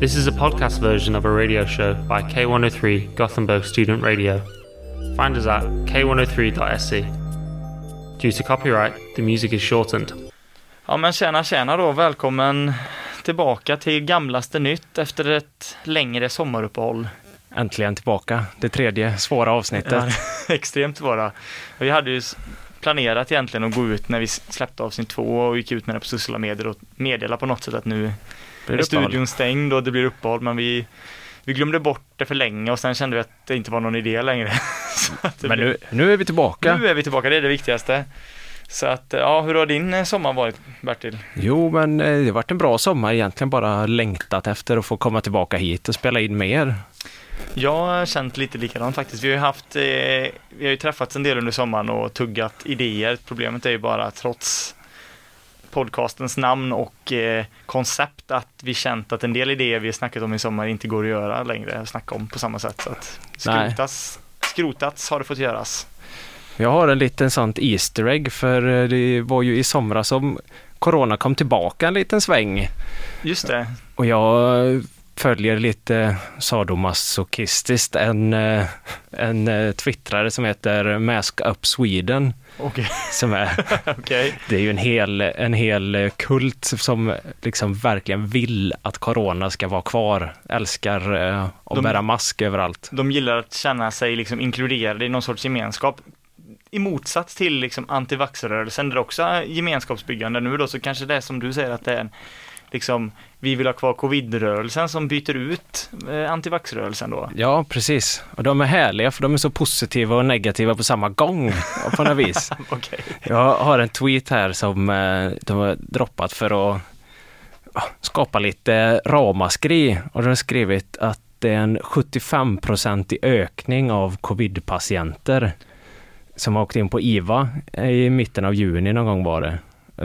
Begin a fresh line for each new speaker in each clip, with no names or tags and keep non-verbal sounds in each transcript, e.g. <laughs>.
This is a podcast version of a radio show by K103 Gothenburg Student Radio. Find us at k103.se. Due to copyright, the music is shortened.
Ja men tjena tjena då, välkommen tillbaka till Gamlaste Nytt efter ett längre sommaruppehåll.
Äntligen tillbaka, det tredje svåra avsnittet.
Ja, <laughs> extremt svåra. Vi hade ju planerat egentligen att gå ut när vi släppte avsnitt två och gick ut med det på sociala medier och meddela på något sätt att nu är studion stängd och det blir uppehåll men vi vi glömde bort det för länge och sen kände vi att det inte var någon idé längre. <laughs>
men nu, nu är vi tillbaka.
Nu är vi tillbaka, det är det viktigaste. Så att, ja, hur har din eh, sommar varit Bertil?
Jo, men eh, det har varit en bra sommar egentligen, bara längtat efter att få komma tillbaka hit och spela in mer.
Jag har känt lite likadant faktiskt. Vi har ju haft, eh, vi har ju träffats en del under sommaren och tuggat idéer. Problemet är ju bara trots podcastens namn och eh, koncept att vi känt att en del idéer vi snackat om i sommar inte går att göra längre, snacka om på samma sätt. Så att skrotas, skrotats har det fått göras.
Jag har en liten sånt Easter egg för eh, det var ju i somras som Corona kom tillbaka en liten sväng.
Just det.
Och jag följer lite sadomasochistiskt en, eh, en eh, twittrare som heter Mask Up Sweden.
Okay.
Som är, <laughs> okay. Det är ju en hel, en hel kult som liksom verkligen vill att corona ska vara kvar. Älskar eh, att de, bära mask överallt.
De gillar att känna sig liksom inkluderade i någon sorts gemenskap. I motsats till liksom antivaxrörelsen där det också är gemenskapsbyggande nu då så kanske det är som du säger att det är en liksom, vi vill ha kvar covid-rörelsen som byter ut eh, antivaxrörelsen då.
Ja, precis. Och de är härliga för de är så positiva och negativa på samma gång på något vis. <laughs> okay. Jag har en tweet här som eh, de har droppat för att skapa lite ramaskri och de har skrivit att det är en 75 i ökning av covid-patienter som har åkt in på IVA i mitten av juni någon gång var det.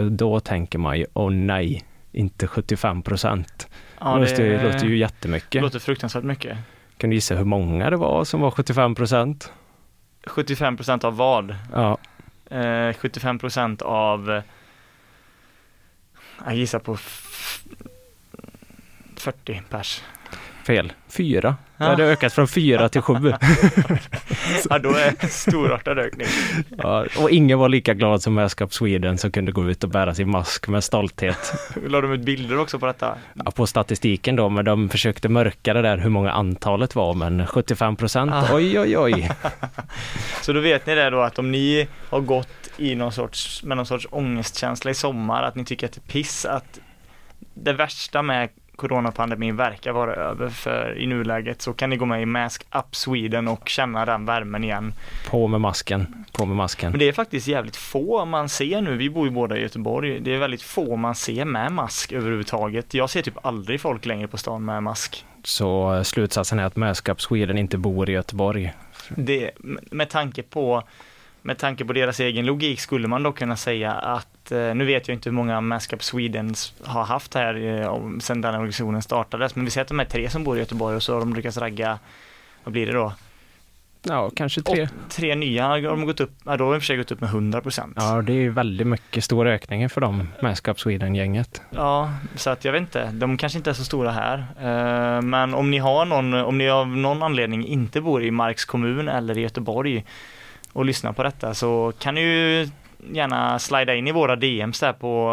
Då tänker man ju, åh oh nej, inte 75 procent. Ja, det, det låter ju jättemycket. Det
låter fruktansvärt mycket.
Kan du gissa hur många det var som var 75 procent?
75 procent av vad?
Ja.
Eh, 75 procent av, eh, jag gissar på 40 pers.
Fel. Fyra. Det hade ökat från fyra till sju. <laughs>
ja, då är det storartad ökning.
ja, och ingen var lika glad som Mask Up Sweden som kunde gå ut och bära sin mask med stolthet.
La de ut bilder också på detta?
Ja, på statistiken då, men de försökte mörka det där hur många antalet var, men 75 procent, ah. oj oj oj. <laughs>
Så då vet ni det då att om ni har gått i någon sorts, med någon sorts ångestkänsla i sommar, att ni tycker att det är piss, att det värsta med coronapandemin verkar vara över för i nuläget så kan ni gå med i Mask Up Sweden och känna den värmen igen.
På med masken, på med masken.
Men det är faktiskt jävligt få man ser nu, vi bor ju båda i Göteborg, det är väldigt få man ser med mask överhuvudtaget. Jag ser typ aldrig folk längre på stan med mask.
Så eh, slutsatsen är att Mask Up Sweden inte bor i Göteborg?
Det, med tanke på med tanke på deras egen logik skulle man då kunna säga att, eh, nu vet jag inte hur många Mask Up Sweden har haft här eh, sedan den organisationen startades, men vi säger att de är tre som bor i Göteborg och så har de lyckats ragga, vad blir det då?
Ja, kanske tre. Och
tre nya har de gått upp, ja, då har de i och för sig gått upp med 100 procent.
Ja, det är väldigt mycket stor ökning för dem, Mask Up Sweden-gänget.
Ja, så att jag vet inte, de kanske inte är så stora här. Eh, men om ni har någon, om ni av någon anledning inte bor i Marks kommun eller i Göteborg och lyssnar på detta så kan ni ju gärna slida in i våra DMs där på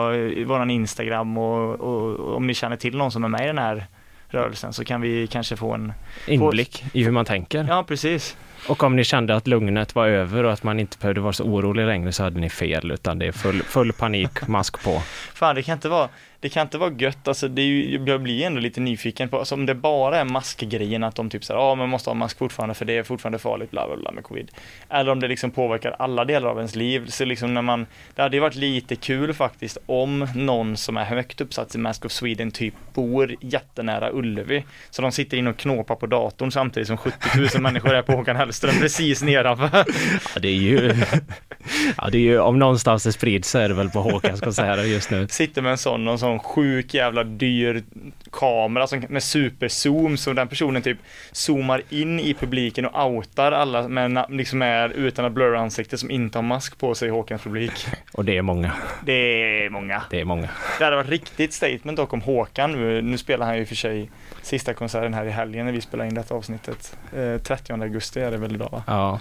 våran Instagram och, och, och, om ni känner till någon som är med i den här rörelsen så kan vi kanske få en
inblick få... i hur man tänker.
Ja, precis.
Och om ni kände att lugnet var över och att man inte behövde vara så orolig längre så hade ni fel utan det är full, full panik, <laughs> mask på.
Fan, det kan inte vara det kan inte vara gött, alltså det är ju, jag blir ändå lite nyfiken på, alltså om det bara är maskgrejen att de typ säger, ja man måste ha mask fortfarande för det är fortfarande farligt bla bla bla med covid. Eller om det liksom påverkar alla delar av ens liv, så liksom när man, det hade ju varit lite kul faktiskt om någon som är högt uppsatt i Mask of Sweden typ bor jättenära Ullevi. Så de sitter in och knåpar på datorn samtidigt som 70 000 <laughs> människor är på Håkan Hellström precis nedanför. <laughs>
Ja det är ju, <laughs> ja det är ju, om någonstans det sprids så är det väl på Håkans konserter just nu.
Sitter med en sån, någon sån sån sjuk jävla dyr kamera som, med superzoom så den personen typ zoomar in i publiken och outar alla med, liksom är, utan att blurra ansiktet som inte har mask på sig i Håkans publik. <laughs>
Och det är många.
Det är många.
Det är många.
Det hade varit riktigt statement dock om Håkan nu. Nu spelar han ju för sig sista konserten här i helgen när vi spelar in detta avsnittet. Eh, 30 augusti är det väl idag va?
Ja.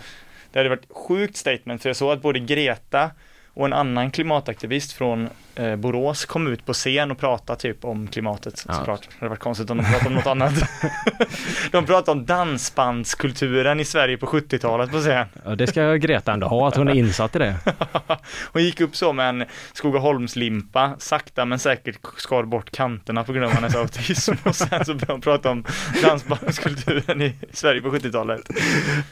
Det hade varit sjukt statement för jag såg att både Greta och en annan klimataktivist från eh, Borås kom ut på scen och pratade typ om klimatet
Ja.
såklart. Det hade varit konstigt om de pratade om något annat. <laughs> de pratade om dansbandskulturen i Sverige på 70-talet på scen.
ja, det ska Greta ändå ha, att hon är insatt i det. <laughs>
Hon gick upp så med en Skogaholmslimpa, sakta men säkert skar bort kanterna på grund av hennes autism och sen så började hon prata om dansbandskulturen i Sverige på 70-talet.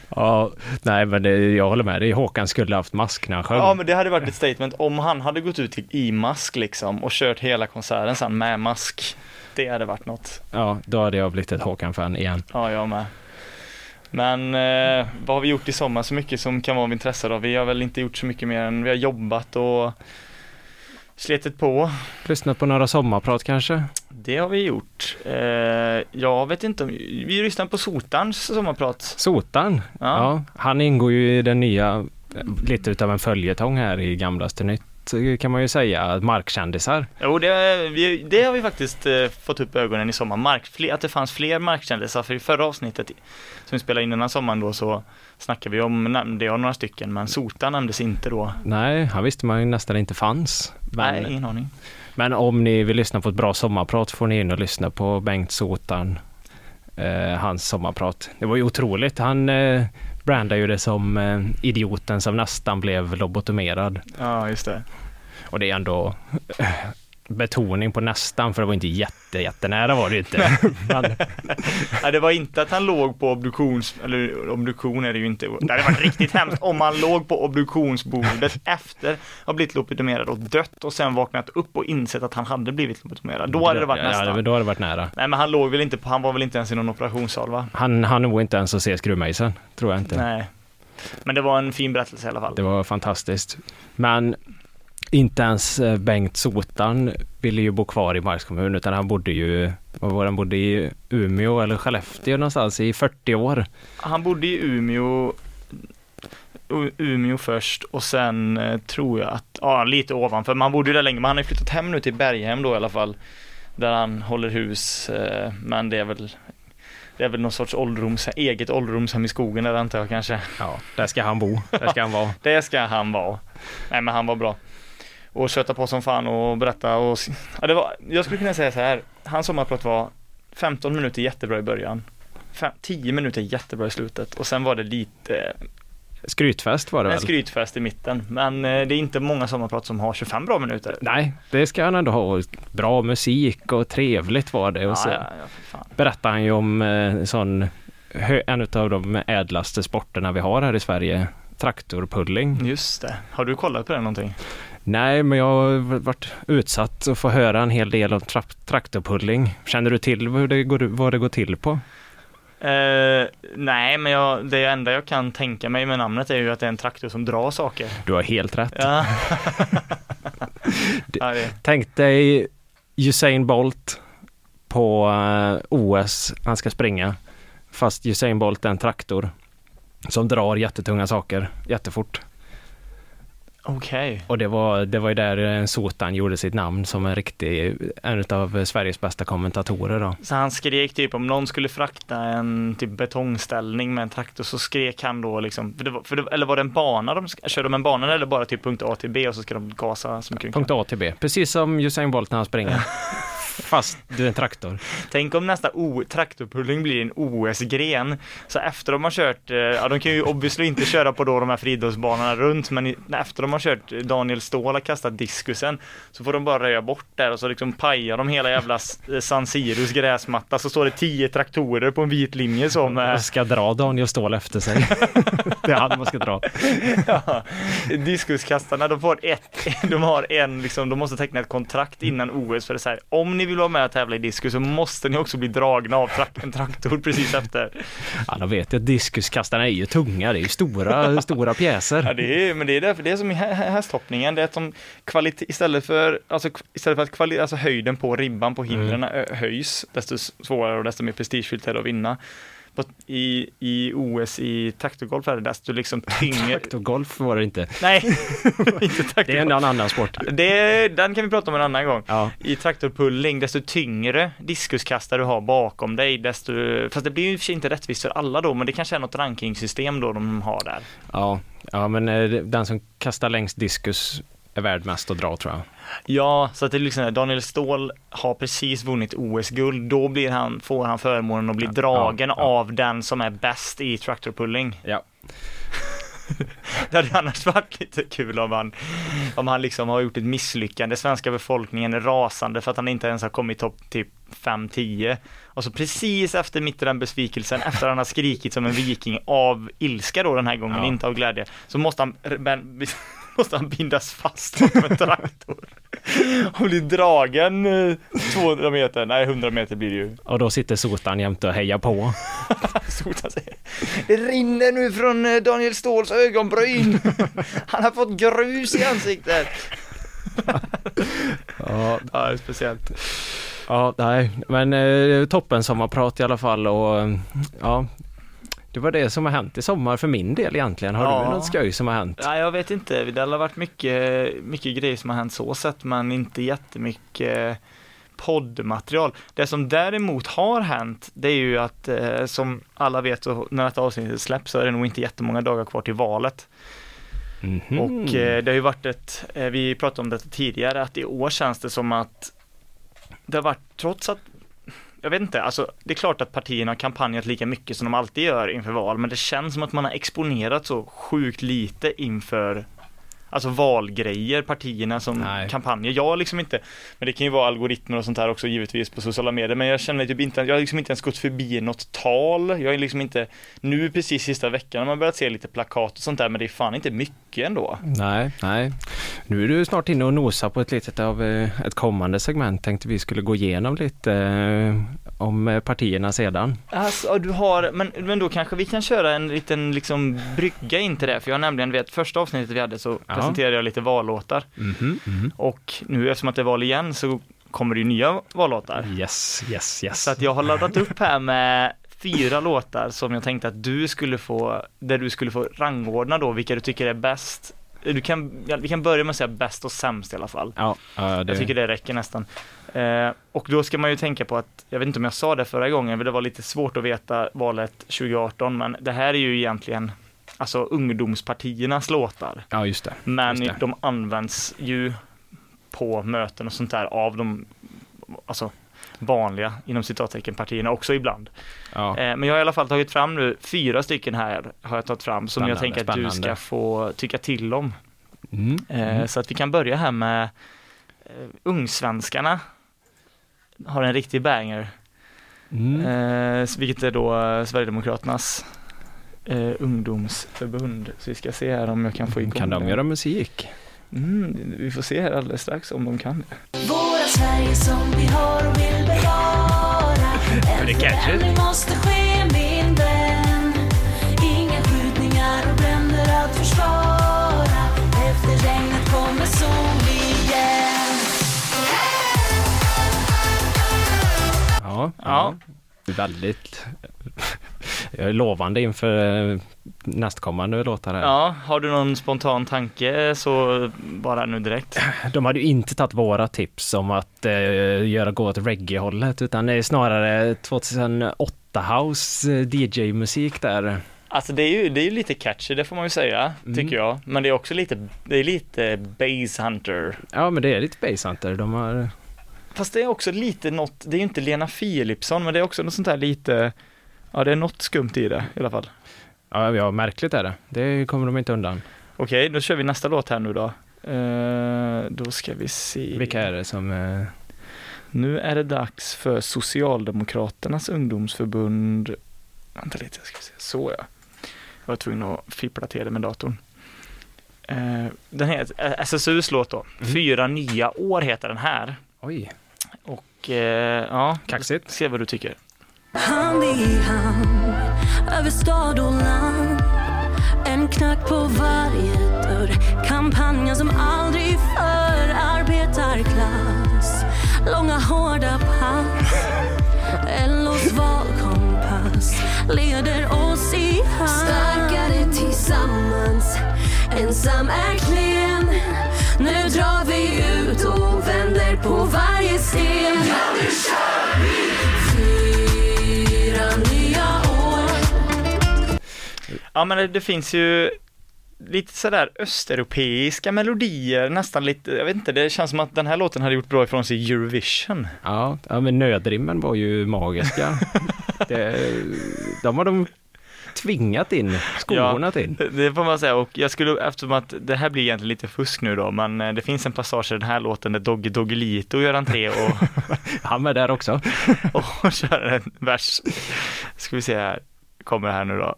Ja, nej men det, jag håller med dig. Håkan skulle haft mask när han sjöng.
Ja men det hade varit ett statement om han hade gått ut i, i mask liksom och kört hela konserten sen med mask. Det hade varit något.
Ja, då hade jag blivit ett Håkan-fan igen.
Ja, jag med. Men eh, vad har vi gjort i sommar så mycket som kan vara av intresse då? Vi har väl inte gjort så mycket mer än vi har jobbat och slitit på.
Lyssnat på några sommarprat kanske?
Det har vi gjort. Eh, jag vet inte om, vi lyssnade på Sotans sommarprat.
Sotan,
Ja.
ja. Han ingår ju i den nya, lite utav en följetong här i Gamlaste Nytt kan man ju säga, markkändisar.
Jo, det, vi, det har vi faktiskt eh, fått upp ögonen i sommar. Mark, fler, att det fanns fler markkändisar, för i förra avsnittet som vi spelade in innan sommaren då så snackade vi om, nämnde jag några stycken, men Sota nämndes inte då.
Nej, han visste man ju nästan inte fanns. Men,
Nej, ingen aning.
men om ni vill lyssna på ett bra sommarprat får ni in och lyssna på Bengt Sotan, eh, hans sommarprat. Det var ju otroligt. Han eh, brandade ju det som eh, idioten som nästan blev lobotomerad.
Ja, just det.
Och det är ändå eh, betoning på nästan, för det var inte jätte, jättenära var det inte. <laughs> Men, <laughs>
Nej, det var inte att han låg på obduktions, eller obduktion är det ju inte. Det hade varit riktigt hemskt om han låg på obduktionsbordet efter att ha blivit lobotomerad och dött och sen vaknat upp och insett att han hade blivit lobotomerad. Då hade det varit
ja,
nästan.
då hade det varit nära.
Nej, men han låg väl inte på, han var väl inte ens i någon operationssal va?
Han hann nog inte ens att se skruvmejseln, tror jag inte.
Nej. Men det var en fin berättelse i alla fall.
Det var fantastiskt. Men inte ens eh, Bengt Sotan ville ju bo kvar i Marks kommun utan han bodde ju, han bodde i Umeå eller Skellefteå någonstans i 40 år.
Han bodde i Umeå Umeå först och sen eh, tror jag att, ja lite ovanför, man bodde ju där länge, men han har ju flyttat hem nu till Berghem då i alla fall. Där han håller hus, eh, men det är väl det är väl någon sorts ålderdoms, eget ålderdomshem i skogen där antar jag kanske.
Ja, där ska han bo. Där ska han vara. <laughs>
Det ska han vara. Nej men han var bra. Och köta på som fan och berätta och, ja, det var, jag skulle kunna säga så här, hans sommarprat var 15 minuter jättebra i början. Fem, 10 minuter jättebra i slutet och sen var det lite
Skrytfest var det
En
väl?
skrytfest i mitten, men eh, det är inte många sommarprat som har 25 bra minuter.
Nej, det ska han ändå ha. Bra musik och trevligt var det. Och
Ja,
så
ja, ja,
berättade han ju om eh, sån, en av de ädlaste sporterna vi har här i Sverige. Traktorpulling.
Just det. Har du kollat på det någonting?
Nej, men jag har varit utsatt och få höra en hel del om tra- traktorpulling. Känner du till hur det går, vad det går till på?
Eh, nej, men jag, det enda jag kan tänka mig med namnet är ju att det är en traktor som drar saker.
Du har helt rätt.
Ja. <laughs> ja,
Tänk dig Usain Bolt på eh, OS, han ska springa. Fast Usain Bolt är en traktor som drar jättetunga saker jättefort.
Okej.
Och det var, det var ju där eh, Sotan gjorde sitt namn som en riktig, en av Sveriges bästa kommentatorer då.
Så han skrek typ om någon skulle frakta en typ betongställning med en traktor så skrek han då liksom, för det var, för det, eller var det en bana de sk- kör de en bana eller bara typ punkt A till B och så ska de gasa så mycket
Punkt. A till B, precis som Usain Bolt när han springer. <laughs> Fast du är en traktor.
Tänk om nästa o- traktorpulling blir en OS-gren. Så efter de har kört, eh, ja de kan ju obviously inte köra på då de här friidrottsbanorna runt, men efter de har kört eh, Daniel Ståhl har kastat diskusen så får de bara röja bort där och så liksom pajar de hela jävla eh, San Siros gräsmatta så står det tio traktorer på en vit linje som eh,
ska dra Daniel Ståhl efter sig. <laughs> det är han man ska dra.
ja, diskuskastarna de får ett, de har en liksom, de måste teckna ett kontrakt innan OS för det är så här, om ni ni vill vara med och tävla i diskus så måste ni också bli dragna av trak en traktor precis efter.
Ja, de vet ju att diskuskastarna är ju tunga, det är ju stora, stora pjäser.
Ja, det är, men det är därför det är som i hästhoppningen, det är de kvalitet, istället för, alltså, istället för att kvali, alltså höjden på ribban på hindren mm. höjs, desto svårare och desto mer prestigefyllt är det att vinna på, i, i OS i traktorgolf det desto liksom tyngre. <laughs>
traktorgolf var det inte.
Nej, <laughs> inte traktorgolf.
Det är en annan sport.
Det, den kan vi prata om en annan gång.
Ja.
I traktorpulling, desto tyngre diskuskastare du har bakom dig, desto, fast det blir ju i och för sig inte rättvist för alla då, men det kanske är något rankingsystem då de har där.
Ja, ja men eh, den som kastar längst diskus är värd mest att dra tror jag.
Ja, så att det är liksom Daniel Ståhl har precis vunnit OS-guld. Då blir han, får han förmånen att bli dragen ja, ja. av den som är bäst i traktorpulling.
Ja. <laughs>
det hade annars varit lite kul om han, om han liksom har gjort ett misslyckande. Svenska befolkningen är rasande för att han inte ens har kommit topp typ 5-10. Och så precis efter mitt i den besvikelsen, efter att han har skrikit som en viking av ilska då den här gången, ja. inte av glädje, så måste han <laughs> måste han bindas fast <laughs> med en traktor. Och blir dragen 200 eh, meter, nej 100 meter blir det ju.
Och då sitter Sotan jämte och hejar på. <laughs>
Sotan säger, det rinner nu från eh, Daniel Ståhls ögonbryn. Han har fått grus i ansiktet.
ja,
det är speciellt.
Ja, nej, men eh, toppen sommarprat i alla fall och eh, ja, det var det som har hänt i sommar för min del egentligen. Har ja. du något skoj som har hänt?
Ja, jag vet inte. Det har varit mycket, mycket grejer som har hänt så sett, men inte jättemycket poddmaterial. Det som däremot har hänt, det är ju att eh, som alla vet när detta avsnittet släpps så är det nog inte jättemånga dagar kvar till valet. Mm -hmm. Och eh, det har ju varit ett, eh, vi pratade om det tidigare, att i år känns det som att det har varit, trots att jag vet inte, alltså det är klart att partierna har kampanjat lika mycket som de alltid gör inför val, men det känns som att man har exponerat så sjukt lite inför alltså valgrejer, partierna som Nej. kampanjer. Jag liksom inte, men det kan ju vara algoritmer och sånt här också givetvis på sociala medier, men jag känner typ inte, jag har liksom inte ens gått förbi något tal. Jag är liksom inte, nu precis sista veckan har man börjat se lite plakat och sånt där, men det är fan inte mycket ändå.
Nej, nej. Nu är du snart inne och nosar på ett litet av eh, ett kommande segment. Tänkte vi skulle gå igenom lite eh, om eh, partierna sedan.
Alltså, du har, men, men då kanske vi kan köra en liten liksom brygga in till det, för jag nämligen vet första avsnittet vi hade så presenterade jag lite vallåtar.
Mm -hmm, mm -hmm.
Och nu eftersom att det är val igen så kommer det ju nya vallåtar.
Yes, yes, yes.
Så att jag har laddat upp här med fyra låtar som jag tänkte att du skulle få, där du skulle få rangordna då vilka du tycker är bäst. Du kan, vi kan börja med att säga bäst och sämst i alla fall.
Ja,
det... Jag tycker det räcker nästan. Eh, och då ska man ju tänka på att, jag vet inte om jag sa det förra gången, för det var lite svårt att veta valet 2018, men det här är ju egentligen alltså ungdomspartiernas låtar.
Ja, just det.
Men
just det.
de används ju på möten och sånt där av de alltså, vanliga, inom citattecken, partierna också ibland. Ja. Eh, men jag har i alla fall tagit fram nu, fyra stycken här har jag tagit fram som spännande, jag tänker att spännande. du ska få tycka till om. Mm. Eh, mm. Så att vi kan börja här med eh, Ungsvenskarna har en riktig banger. Mm. Eh, vilket är då Sverigedemokraternas eh, ungdomsförbund. Så vi ska se här om jag kan få igång
Kan de göra musik?
Mm, vi får se här alldeles strax om de kan det.
Våra Sverige som vi har och vill bevara. <laughs> En förändring måste ske min vän. Inga skjutningar och bränder att försvara. Efter regnet kommer sol igen.
Ja, ja. väldigt jag är lovande inför eh, nästkommande låtar här.
Ja, har du någon spontan tanke så bara nu direkt. <clears throat>
De hade ju inte tagit våra tips om att eh, göra gå åt reggae-hållet utan det är snarare 2008 house eh, DJ-musik där.
Alltså det är ju det är lite catchy, det får man ju säga, mm. tycker jag. Men det är också lite, det är lite Base Hunter.
Ja, men det är lite Base Hunter. De har...
Fast det är också lite något, det är ju inte Lena Philipsson, men det är också något sånt här lite Ja, det är något skumt i det i alla fall.
Ja, ja märkligt är det. Det kommer de inte undan.
Okej, då kör vi nästa låt här nu då. Uh, då ska vi se.
Vilka är det som... Uh...
Nu är det dags för Socialdemokraternas ungdomsförbund. Vänta lite, jag ska se. Så ja. Jag var tvungen att fippla till det med datorn. Uh, den heter SSUs låt då. Mm. Fyra nya år heter den här.
Oj.
Och ja,
Kaxigt.
se vad du tycker.
Hand i hand över stad och land. En knack på varje dörr. Kampanjen som aldrig förr. Arbetarklass. Långa hårda pass. LOs valkompass leder oss i hamn Starkare tillsammans. Ensam är klen Nu drar vi ut och vänder på varje sten. Fyra
Ja men det, det finns ju lite sådär östeuropeiska melodier, nästan lite, jag vet inte, det känns som att den här låten hade gjort bra ifrån sig i Eurovision.
Ja, ja men nödrimmen var ju magiska. <laughs> det, de har de tvingat in, skonat in.
Det- får man säga och jag skulle, eftersom att det här blir egentligen lite fusk nu då, men eh, det finns en passage i den här låten där Doggy Doggelito gör entré och, <laughs>
Han var där också. <laughs>
och kör en vers. Ska vi se här, kommer här nu då.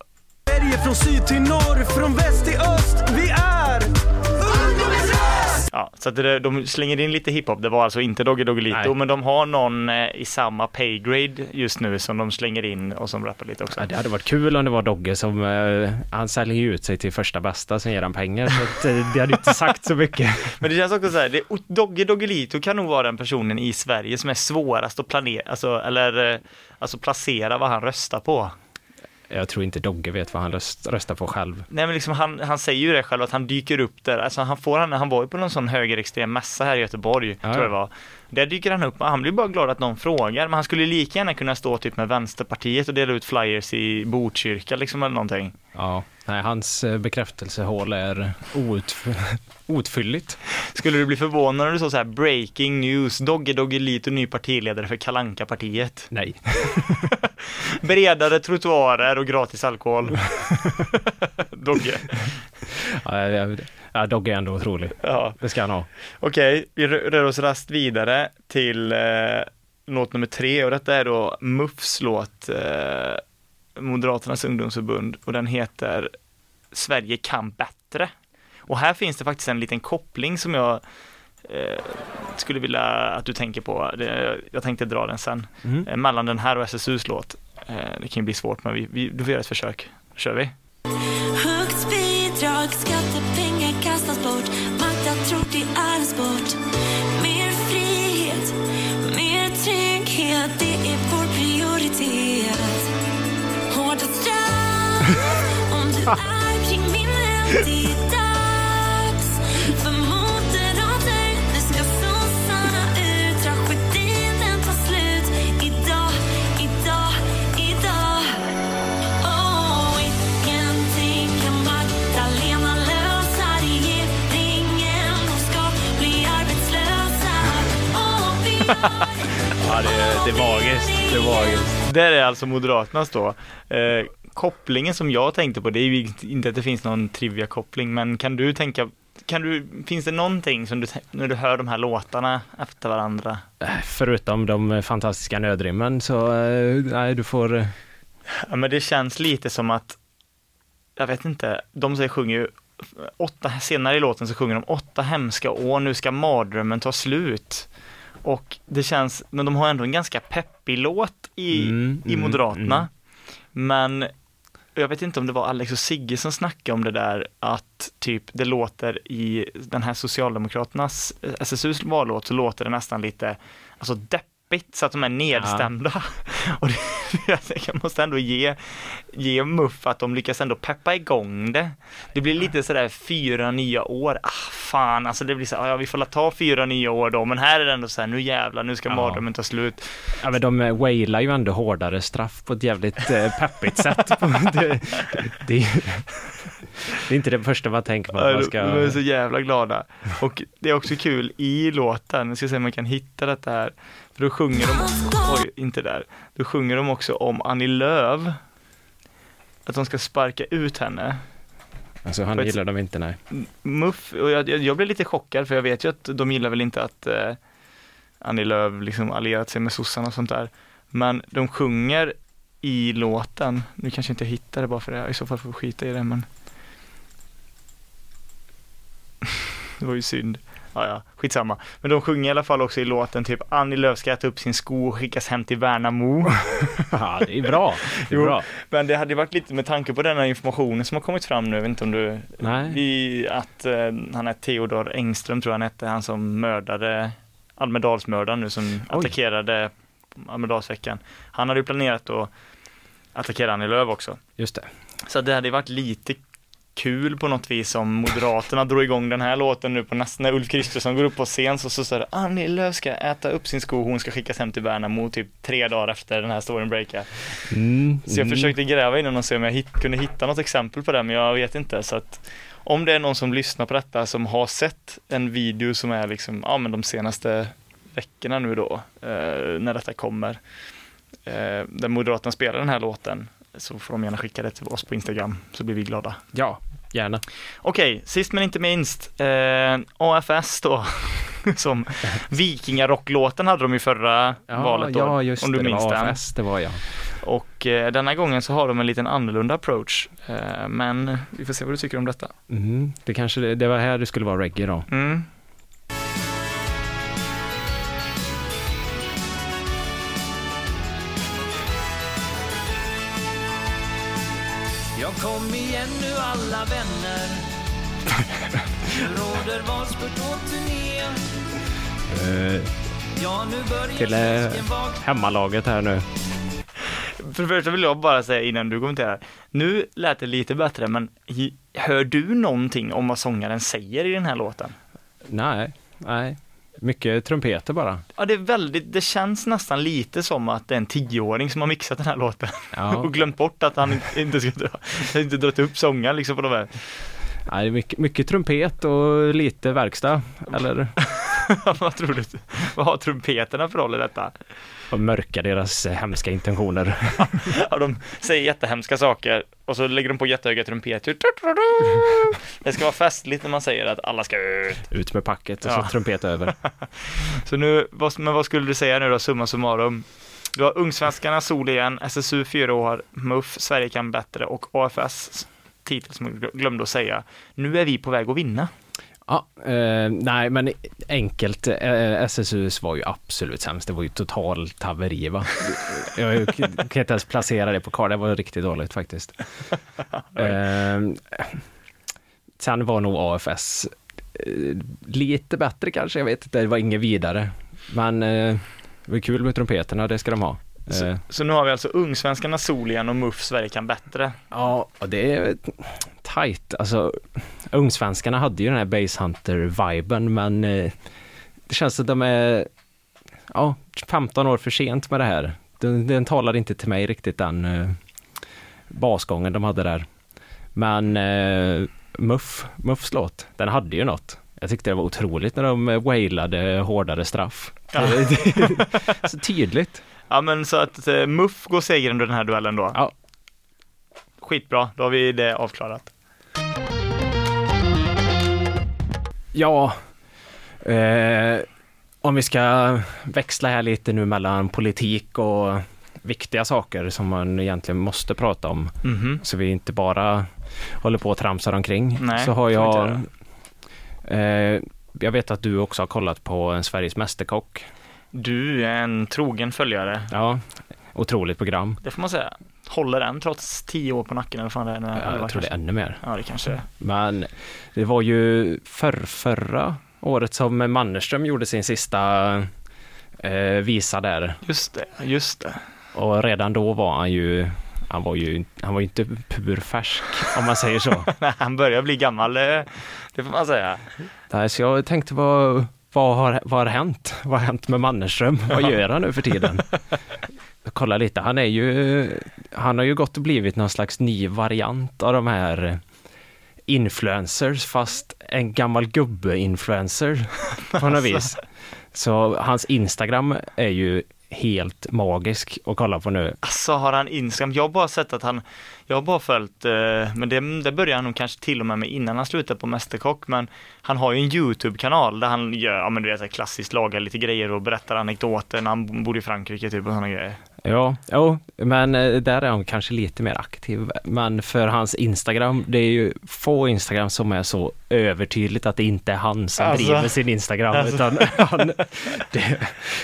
Sverige från syd till norr, från väst till öst. Vi är ungdomens röst!
Ja, så att det, de slänger in lite hiphop, det var alltså inte Doggy Doggelito,
Nej.
men de har någon eh, i samma paygrade just nu som de slänger in och som rappar lite också.
Ja, det hade varit kul om det var Dogge som, eh, han säljer ju ut sig till första bästa, sen ger han pengar. Så att, eh, det hade inte sagt så mycket. <laughs>
Men det känns också så här, det, Dogge Doggelito kan nog vara den personen i Sverige som är svårast att planera, alltså, eller eh, alltså placera vad han röstar på.
Jag tror inte Dogge vet vad han röst, röstar på själv.
Nej men liksom han, han säger ju det själv att han dyker upp där, alltså han får han, han var ju på någon sån högerextrem mässa här i Göteborg,
Ja,
tror jag
ja.
det var. Där dyker han upp han blir bara glad att någon frågar, men han skulle lika gärna kunna stå typ med Vänsterpartiet och dela ut flyers i Botkyrka liksom eller någonting.
Ja, nej, hans eh, bekräftelsehål är outf- <laughs> outfylligt.
Skulle du bli förvånad när du såg så här breaking news, Dogge Doggelito ny partiledare för kalanka partiet
Nej. <laughs>
Bredare trottoarer och gratis alkohol. <laughs> Dogge.
Ja, ja, ja, Dogge är ändå otrolig.
Ja,
Det ska han ha.
okej, vi rör oss rast vidare till eh, låt nummer tre och detta är då MUFs låt, eh, Moderaternas ungdomsförbund och den heter Sverige kan bättre. Och här finns det faktiskt en liten koppling som jag eh, skulle vilja att du tänker på. Det, jag tänkte dra den sen.
Mm.
Eh, mellan den här och SSUs låt. Eh, det kan ju bli svårt men vi, vi, du får göra ett försök. Då kör vi.
Högt bidrag, skattepengar du är Det är dags <laughs> för ska sossarna ut Tragedin den tar slut Idag, idag, idag ingenting kan Magdalena lösa Regeringen, de ska bli arbetslösa vi har
Ja, det, är- det är magiskt. Det är magiskt.
Där är alltså Moderaternas då. Eh, kopplingen som jag tänkte på, det är ju inte att det finns någon trivia-koppling, men kan du tänka, kan du, finns det någonting som du, när du hör de här låtarna efter varandra?
Eh, Förutom de fantastiska nödrimmen så, eh, nej, du får... eh,
Ja, men det känns lite som att, jag vet inte, de säger, sjunger ju, åtta, senare i låten så sjunger de åtta hemska år, nu ska mardrömmen ta slut. Och det känns, men de har ändå en ganska peppig låt i,
Mm,
i
mm,
Moderaterna.
mm.
Men jag vet inte om det var Alex och Sigge som snackade om det där att typ det låter i den här Socialdemokraternas eh, SSUs vallåt så låter det nästan lite alltså deppigt så att de är nedstämda. <laughs> Och det, <laughs> jag måste ändå ge, ge Muff att de lyckas ändå peppa igång det. Det blir lite sådär fyra nya år, ah fan alltså det blir så ja vi får la ta fyra nya år då men här är det ändå så här, nu jävlar nu ska
Ja.
mardrömmen ta slut.
Ja, men de eh, wailar ju ändå hårdare straff på ett jävligt eh, peppigt sätt. <laughs> det, det, det, är inte det första man tänker på. Att man
Ja,
ska...
De är så jävla glada. Och det är också kul i låten, jag ska se om man kan hitta detta här. För då sjunger de, oj, inte där. Då sjunger de också om Annie Lööf. Att de ska sparka ut henne.
Alltså han gillar dem inte, nej.
Muff, och jag, jag, jag blev lite chockad för jag vet ju att de gillar väl inte att eh, Annie Lööf liksom allierat sig med sossarna och sånt där. Men de sjunger i låten, nu kanske jag inte hittar det bara för det, i så fall får vi skita i det men <laughs> Det var ju synd. Ja, ja, skitsamma. Men de sjunger i alla fall också i låten typ Annie Lööf ska äta upp sin sko och skickas hem till Värnamo. <laughs>
Ja, det är bra. Det är
Jo.
bra.
Men det hade varit lite med tanke på den här informationen som har kommit fram nu, jag vet inte om du,
Nej.
i att eh, han är Theodor Engström tror jag han hette, han som mördade Almedalsmördaren nu som attackerade Almedalsveckan. Han hade ju planerat att attackera Annie Lööf också.
Just det.
Så det hade varit lite kul på något vis om Moderaterna drog igång den här låten nu på nästa, när Ulf Kristersson går upp på scen så, så står det Annie Lööf ska äta upp sin sko, hon ska skickas hem till Värnamo typ tre dagar efter den här storyn breakar.
Mm,
Så jag
mm.
försökte gräva i den och se om jag hit, kunde hitta något exempel på det, men jag vet inte. Så att om det är någon som lyssnar på detta som har sett en video som är liksom, ja men de senaste veckorna nu då, eh, när detta kommer, eh, där Moderaterna spelar den här låten, så får de gärna skicka det till oss på Instagram, så blir vi glada.
Ja, gärna.
Okej, sist men inte minst, eh, AFS då, <laughs> som Vikingarocklåten hade de i förra
Ja,
valet då,
ja just
om du
det. Det
minns
var
den.
AFS, det var jag.
Och eh, denna gången så har de en liten annorlunda approach. Eh, men vi får se vad du tycker om detta.
Mm, det kanske det, det var här det skulle vara reggae då.
Mm.
Alla vänner <laughs> råder valspurt och turné Ja, nu börjar
Till eh,
svensken vakna
hemmalaget här nu.
För det första vill jag bara säga innan du kommenterar. Nu lät det lite bättre, men hör du någonting om vad sångaren säger i den här låten?
Nej, nej. Mycket trumpeter bara.
Ja, det är väldigt, det känns nästan lite som att det är en tioåring som har mixat den här låten
Ja, <laughs>
och glömt bort att han inte ska dra, <laughs> inte dragit upp sångaren liksom på de här.
nej, det är mycket, mycket trumpet och lite verkstad. Eller <laughs> <laughs>
vad tror du? Vad har trumpeterna för roll i detta?
och mörka deras eh, hemska intentioner. <laughs>
Ja, de säger jättehemska saker och så lägger de på jättehöga trumpeter. <laughs> Det ska vara festligt när man säger att alla ska ut.
Ut med packet och
Ja.
så trumpet över.
Så nu, men vad skulle du säga nu då, summa summarum? Du har Ungsvenskarna, Sol igen, SSU fyra år, MUF, Sverige kan bättre och AFS titel som jag glömde att säga. Nu är vi på väg att vinna.
Ja, eh, nej men enkelt, eh, SSUs var ju absolut sämst. Det var ju totalt haveri va. <laughs> Jag kan inte ens placera det på kartan, det var riktigt dåligt faktiskt. <laughs> Eh, sen var nog AFS eh, lite bättre kanske, jag vet inte, det var inget vidare. Men eh, det var kul med trumpeterna, det ska de ha. Eh,
Så nu har vi alltså Ungsvenskarna, Sol igen och MUF, Sverige kan bättre.
Ja, och det är tight. Alltså, Ungsvenskarna hade ju den här Basehunter-viben, men eh, det känns att de är ja, 15 år för sent med det här. Den, den talar inte till mig riktigt den eh, basgången de hade där. Men eh, Muff, Muffs låt, den hade ju något. Jag tyckte det var otroligt när de wailade hårdare straff.
Ja. <laughs>
Så tydligt.
Ja men så att eh, MUF går seger under den här duellen då.
Ja.
Skitbra, då har vi det avklarat.
Ja, eh, om vi ska växla här lite nu mellan politik och viktiga saker som man egentligen måste prata om,
Mhm.
så vi inte bara håller på och tramsar omkring.
Nej,
så har jag, eh, jag vet att du också har kollat på en Sveriges Mästerkock.
Du är en trogen följare,
Ja, otroligt program.
det får man säga. Håller den trots tio år på nacken eller fan det är? eller
Jag tror det är
kanske?
ännu mer.
Ja, det kanske är.
Men det var ju förr, förra året som Mannerström gjorde sin sista eh, visa där.
Just det, just det.
Och redan då var han ju, han var ju, han var ju inte purfärsk om man säger så. <laughs>
Nej, han börjar bli gammal, eh, det får man säga.
Nej, så jag tänkte vad, vad, har, vad har hänt? Vad har hänt med Mannerström? Vad gör han nu för tiden? <laughs> Kolla lite, han är ju, han har ju gått och blivit någon slags ny variant av de här influencers, fast en gammal gubbe-influencer på något vis. Så hans Instagram är ju helt magisk att kolla på nu.
Alltså har han Instagram? Jag har bara sett att han, jag har bara följt, eh, men det, det började han nog kanske till och med med innan han slutade på Mästerkock, men han har ju en YouTube-kanal där han gör, ja men du vet, så här klassiskt lagar lite grejer och berättar anekdoter när han bor i Frankrike typ och sådana grejer.
Ja, jo, men eh, där är han kanske lite mer aktiv. Men för hans Instagram, det är ju få Instagram som är så övertydligt att det inte är han som
Alltså.
driver sin Instagram.
Alltså.
Utan <laughs> han, det,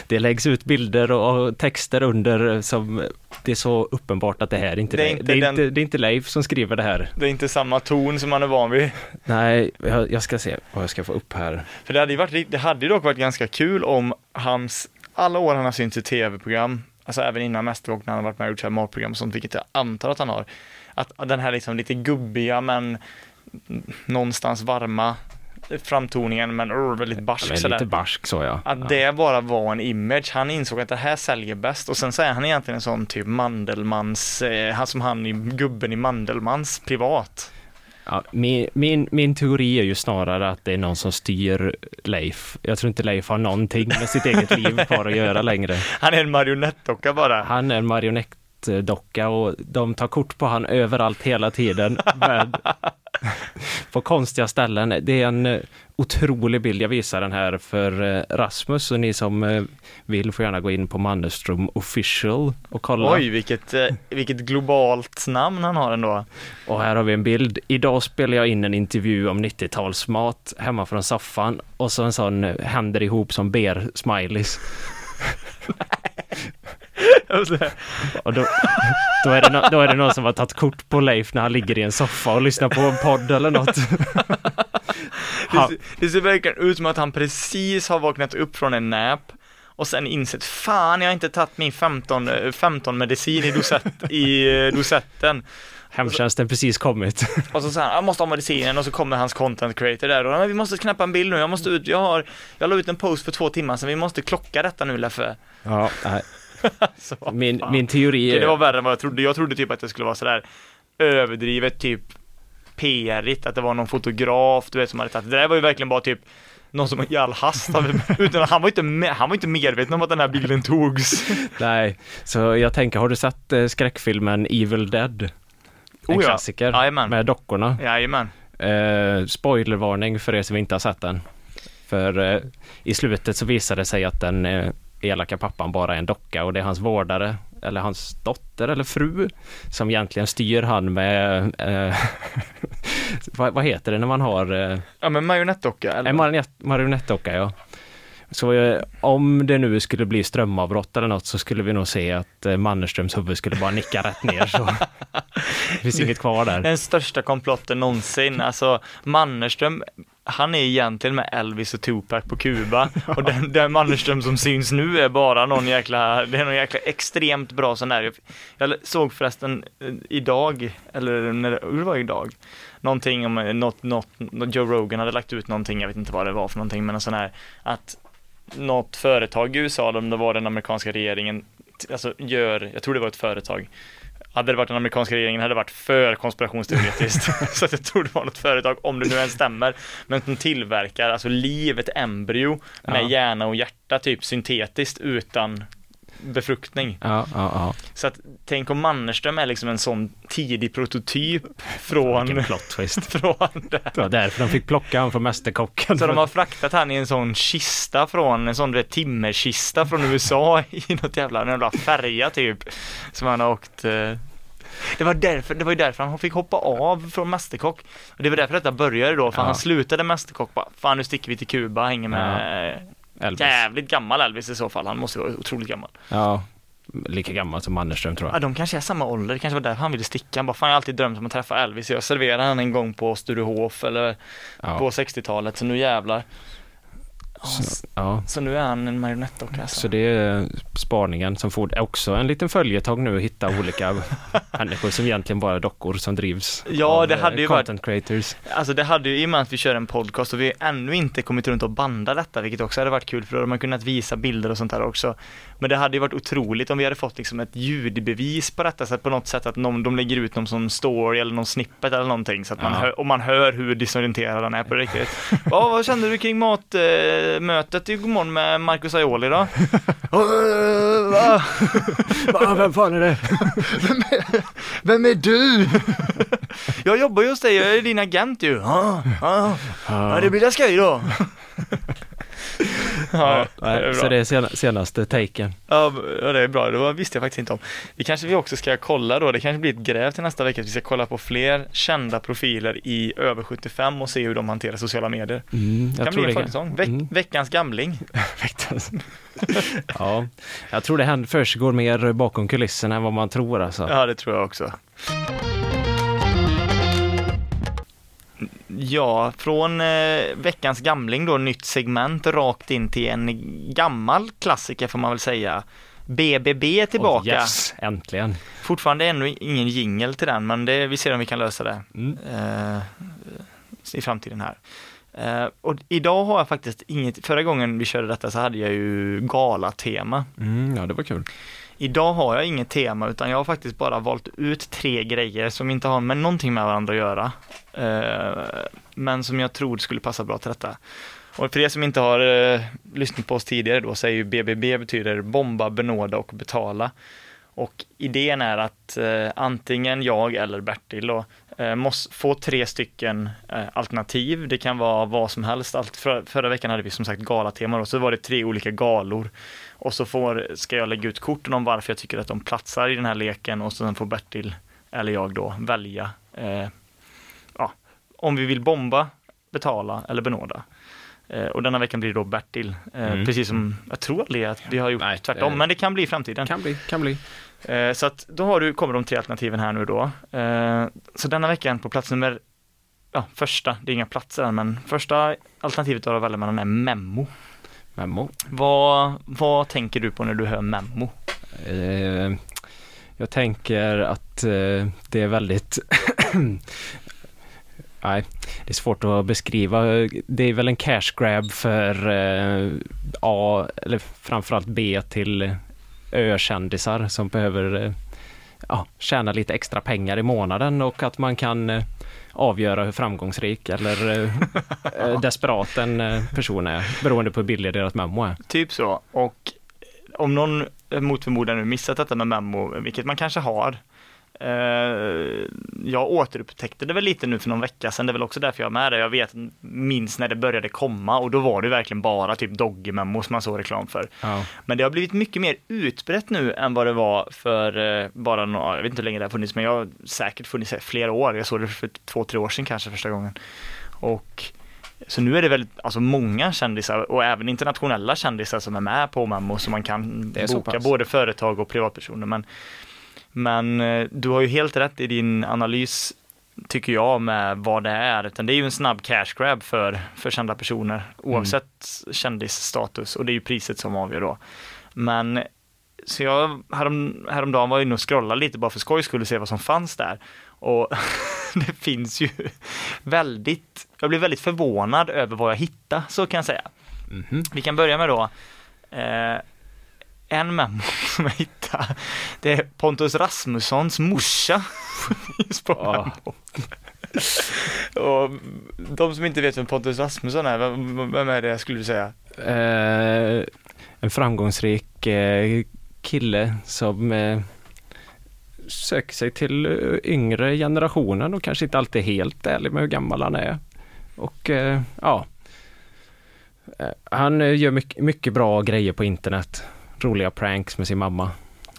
det läggs ut bilder och texter under som det är så uppenbart att det här är inte
Det är
det.
inte
det, är
den-
inte, det är inte Leif som skriver det här.
Det är inte samma ton som man är van vid.
Nej, jag, jag ska se vad jag ska få upp här.
För det hade ju varit, det hade dock varit ganska kul om hans, alla år han har synts i tv-program, alltså även innan Mästerkock när han har varit med och gjort så här matprogram och sånt, vilket jag antar att han har, att den här liksom lite gubbiga men någonstans varma framtoningen men uh, väldigt barsk
Men
sådär.
lite barsk så ja.
Att
ja.
det bara var en image, han insåg att det här säljer bäst och sen så är han egentligen en sån typ Mandelmans, eh, han som han i gubben i Mandelmans privat.
Ja, min, min, min teori är ju snarare att det är någon som styr Leif. Jag tror inte Leif har någonting med sitt eget liv kvar att göra längre.
Han är en marionettdocka bara.
Han är en marionettdocka och de tar kort på han överallt hela tiden. <laughs> Med, <laughs> på konstiga ställen. Det är en eh, otrolig bild. Jag visar den här för eh, Rasmus och ni som eh, vill får gärna gå in på Mannerström official och kolla.
Oj, vilket, vilket globalt namn han har ändå.
Och här har vi en bild. Idag spelar jag in en intervju om 90-talsmat hemma från soffan och så en sån händer ihop som ber smileys. <laughs> <laughs> Och då, då, är det no, då är det någon som har tagit kort på Leif när han ligger i en soffa och lyssnar på en podd eller något. <laughs>
Det, ser- det ser verkligen ut som att han precis har vaknat upp från en nap och sen insett, fan jag har inte tagit min 15, eh, 15 medicin i, dosett, i eh, dosetten.
hemtjänsten precis kommit.
Och så säger han, jag måste ha medicinen och så kommer hans content creator där och vi måste knäppa en bild nu, jag måste ut, jag har, jag la ut en post för två timmar sedan, vi måste klocka detta nu Leffe.
Ja, nej. <laughs>
Så,
Min,
fan.
min teori
Okej, Det var
är...
värre än vad jag trodde. Jag trodde typ att det skulle vara sådär överdrivet typ PR-igt, att det var någon fotograf, du vet som hade tagit, det där var ju verkligen bara typ någon som i all hast utan han var <laughs> inte, med, han var inte medveten om att den här bilden togs. <laughs>
Nej, så jag tänker, har du sett eh, skräckfilmen Evil Dead? En
Oh ja.
klassiker
Jajamän.
med dockorna.
Jajamän.
Eh, spoilervarning för er som inte har sett den. För eh, i slutet så visar det sig att den eh, elaka pappan bara är en docka och det är hans vårdare eller hans dotter eller fru som egentligen styr han med eh, <laughs> vad, vad heter det när man har eh,
Ja men marionettdocka eller?
en marionett, marionettdocka ja. Så eh, om det nu skulle bli strömavbrott eller något så skulle vi nog se att eh, Mannerströms huvud skulle bara nicka rätt ner så <laughs> det finns inget kvar där.
Den största komplotten någonsin. Alltså Mannerström, han är egentligen med Elvis och Tupac på Kuba <laughs> och den, den Mannerström som syns nu är bara någon jäkla, det är någon jäkla extremt bra sån där. Jag, såg förresten eh, idag, eller när det, var idag, någonting om eh, något, något, något, Joe Rogan hade lagt ut någonting, jag vet inte vad det var för någonting, men en sån här att något företag i USA, om det var den amerikanska regeringen, alltså gör, jag tror det var ett företag, hade det varit den amerikanska regeringen hade det varit för konspirationsteoretiskt. <laughs> <laughs> så att jag tror det var något företag, om det nu än stämmer, men som tillverkar alltså liv, ett embryo med
Ja.
hjärna och hjärta typ syntetiskt utan befruktning.
Ja, ja, ja.
Så att tänk om Mannerström är liksom en sån tidig prototyp från,
Vilken plot twist. <laughs>
från det.
Det var därför de fick plocka han från Mästerkocken.
Så de har fraktat han i en sån kista från, en sån vet, timmerkista från USA <laughs> i något jävla, en jävla färja typ. Som han har åkt eh. det var, därför, det var ju därför han fick hoppa av från Mästerkock. Och det var därför detta började då, för
Ja.
han slutade Mästerkock bara, fan nu sticker vi till Kuba, hänger med
Elvis.
jävligt gammal Elvis i så fall, han måste vara otroligt gammal.
Ja, lika gammal som Mannerström tror
Ja,
jag.
de kanske är samma ålder, det kanske var därför han ville sticka. Han bara, fan jag har alltid drömt om att träffa Elvis, jag serverade han en gång på Sturehof eller
Ja,
på 60-talet, så nu jävlar.
Så, ja.
Så nu är han en marionettdocka
så det är spaningen som får också en liten följetong nu att hitta olika <laughs> människor som egentligen bara är dockor som drivs
Ja, det
eh,
hade ju varit-
content creators.
Alltså det hade ju, i och med att vi kör en podcast och vi ännu inte kommit runt och banda detta, vilket också hade varit kul för då hade man kunnat visa bilder och sånt där också. Men det hade ju varit otroligt om vi hade fått liksom ett ljudbevis på detta, så att på något sätt att någon, de lägger ut någon sån story eller någon snippet eller någonting, så att man
Ja.
hör, och man hör hur disorienterad han är på riktigt. <laughs> ja, vad kände du kring mat, eh, morgonmötet i Godmorgon med Marcus Aioli då? <laughs>
Va, vem fan är det?
Vem är du? jag jobbar ju hos dig, jag är din agent ju. Ja, ja, ja det blir väl skoj då. Ja, det
Nej,
bra.
så det är sena- senaste taken.
Ja, det är bra. Det visste jag faktiskt inte om. Det kanske vi också ska kolla då. Det kanske blir ett gräv till nästa vecka. att Vi ska kolla på fler kända profiler i över 75 och se hur de hanterar sociala medier.
Mm,
Det
jag
kan
tror
bli en
det
följetong. Veck,
Mm.
Veckans gamling. <laughs>
Veckans. <laughs> ja, jag tror det försiggår mer bakom kulisserna än vad man tror alltså.
Ja, det tror jag också. Ja, från eh, veckans gamling då, nytt segment rakt in till en gammal klassiker får man väl säga. BBB är tillbaka.
Oh, yes, äntligen.
Fortfarande ännu ingen jingel till den, men det, vi ser om vi kan lösa det
Mm.
eh, i framtiden här. Eh, och idag har jag faktiskt inget, förra gången vi körde detta så hade jag ju galatema.
Mm, ja, det var kul.
Idag har jag inget tema utan jag har faktiskt bara valt ut tre grejer som inte har med någonting med varandra att göra. Eh, men som jag tror skulle passa bra till detta. Och för er som inte har eh, lyssnat på oss tidigare då så är ju BBB betyder bomba, benåda och betala. Och idén är att eh, antingen jag eller Bertil då, måste få tre stycken eh, alternativ. Det kan vara vad som helst. Allt, för, förra veckan hade vi som sagt galatema och så var det tre olika galor. Och så får, ska jag lägga ut korten om varför jag tycker att de platsar i den här leken och sen får Bertil, eller jag då, välja eh, ja, om vi vill bomba, betala eller benåda. Eh, och denna veckan blir det då Bertil, eh,
Mm.
precis som jag tror aldrig att vi har gjort
Nej,
tvärtom,
eh,
men det kan bli i framtiden.
Kan bli, kan bli.
Eh, Så att då har du, kommer de tre alternativen här nu då. Eh, Så denna veckan på plats nummer, ja första, det är inga platser än, men första alternativet du har att välja mellan är Memmo.
Memo.
Vad, vad tänker du på när du hör Memmo?
Eh, jag tänker att det är väldigt... <clears throat> Nej, det är svårt att beskriva. Det är väl en cash grab för A, eller framförallt B till ökändisar som behöver eh, ja, tjäna lite extra pengar i månaden och att man kan eh, avgöra hur framgångsrik eller eh, <laughs> desperat en person är beroende på hur billig deras memo är.
Typ så. Och om någon mot förmodan nu missat detta med Memmo, vilket man kanske har. Eh, jag återupptäckte det väl lite nu för någon vecka sedan, det är väl också därför jag är med det. Jag vet, minns när det började komma och då var det verkligen bara typ Doggy Memo som man såg reklam för.
Ja.
Men det har blivit mycket mer utbrett nu än vad det var för eh, bara några, jag vet inte hur länge det har funnits, men jag har säkert funnits i flera år. Jag såg det för två, tre år sedan kanske första gången. Och så nu är det väldigt, alltså många kändisar och även internationella kändisar som är med på Memmo så man kan boka både företag och privatpersoner. Men, men eh, du har ju helt rätt i din analys tycker jag med vad det är, utan det är ju en snabb cash grab för, för kända personer oavsett kändisstatus och det är ju priset som avgör då. Men så jag härom, häromdagen var jag inne och scrollade lite bara för skojs skull och se vad som fanns där. Och <laughs> det finns ju väldigt, jag blev väldigt förvånad över vad jag hittade, så kan jag säga.
Mhm.
Vi kan börja med då eh, en memo som jag hittade. Det är Pontus Rasmussons morsa. <laughs> Finns på. Och de som inte vet vem Pontus Rasmusson är, vem, vem är det skulle du säga?
Eh, en framgångsrik eh, kille som eh, söker sig till eh, yngre generationen och kanske inte alltid är helt ärlig med hur gammal han är. Och ja, han gör mycket, mycket bra grejer på internet. Roliga pranks med sin mamma.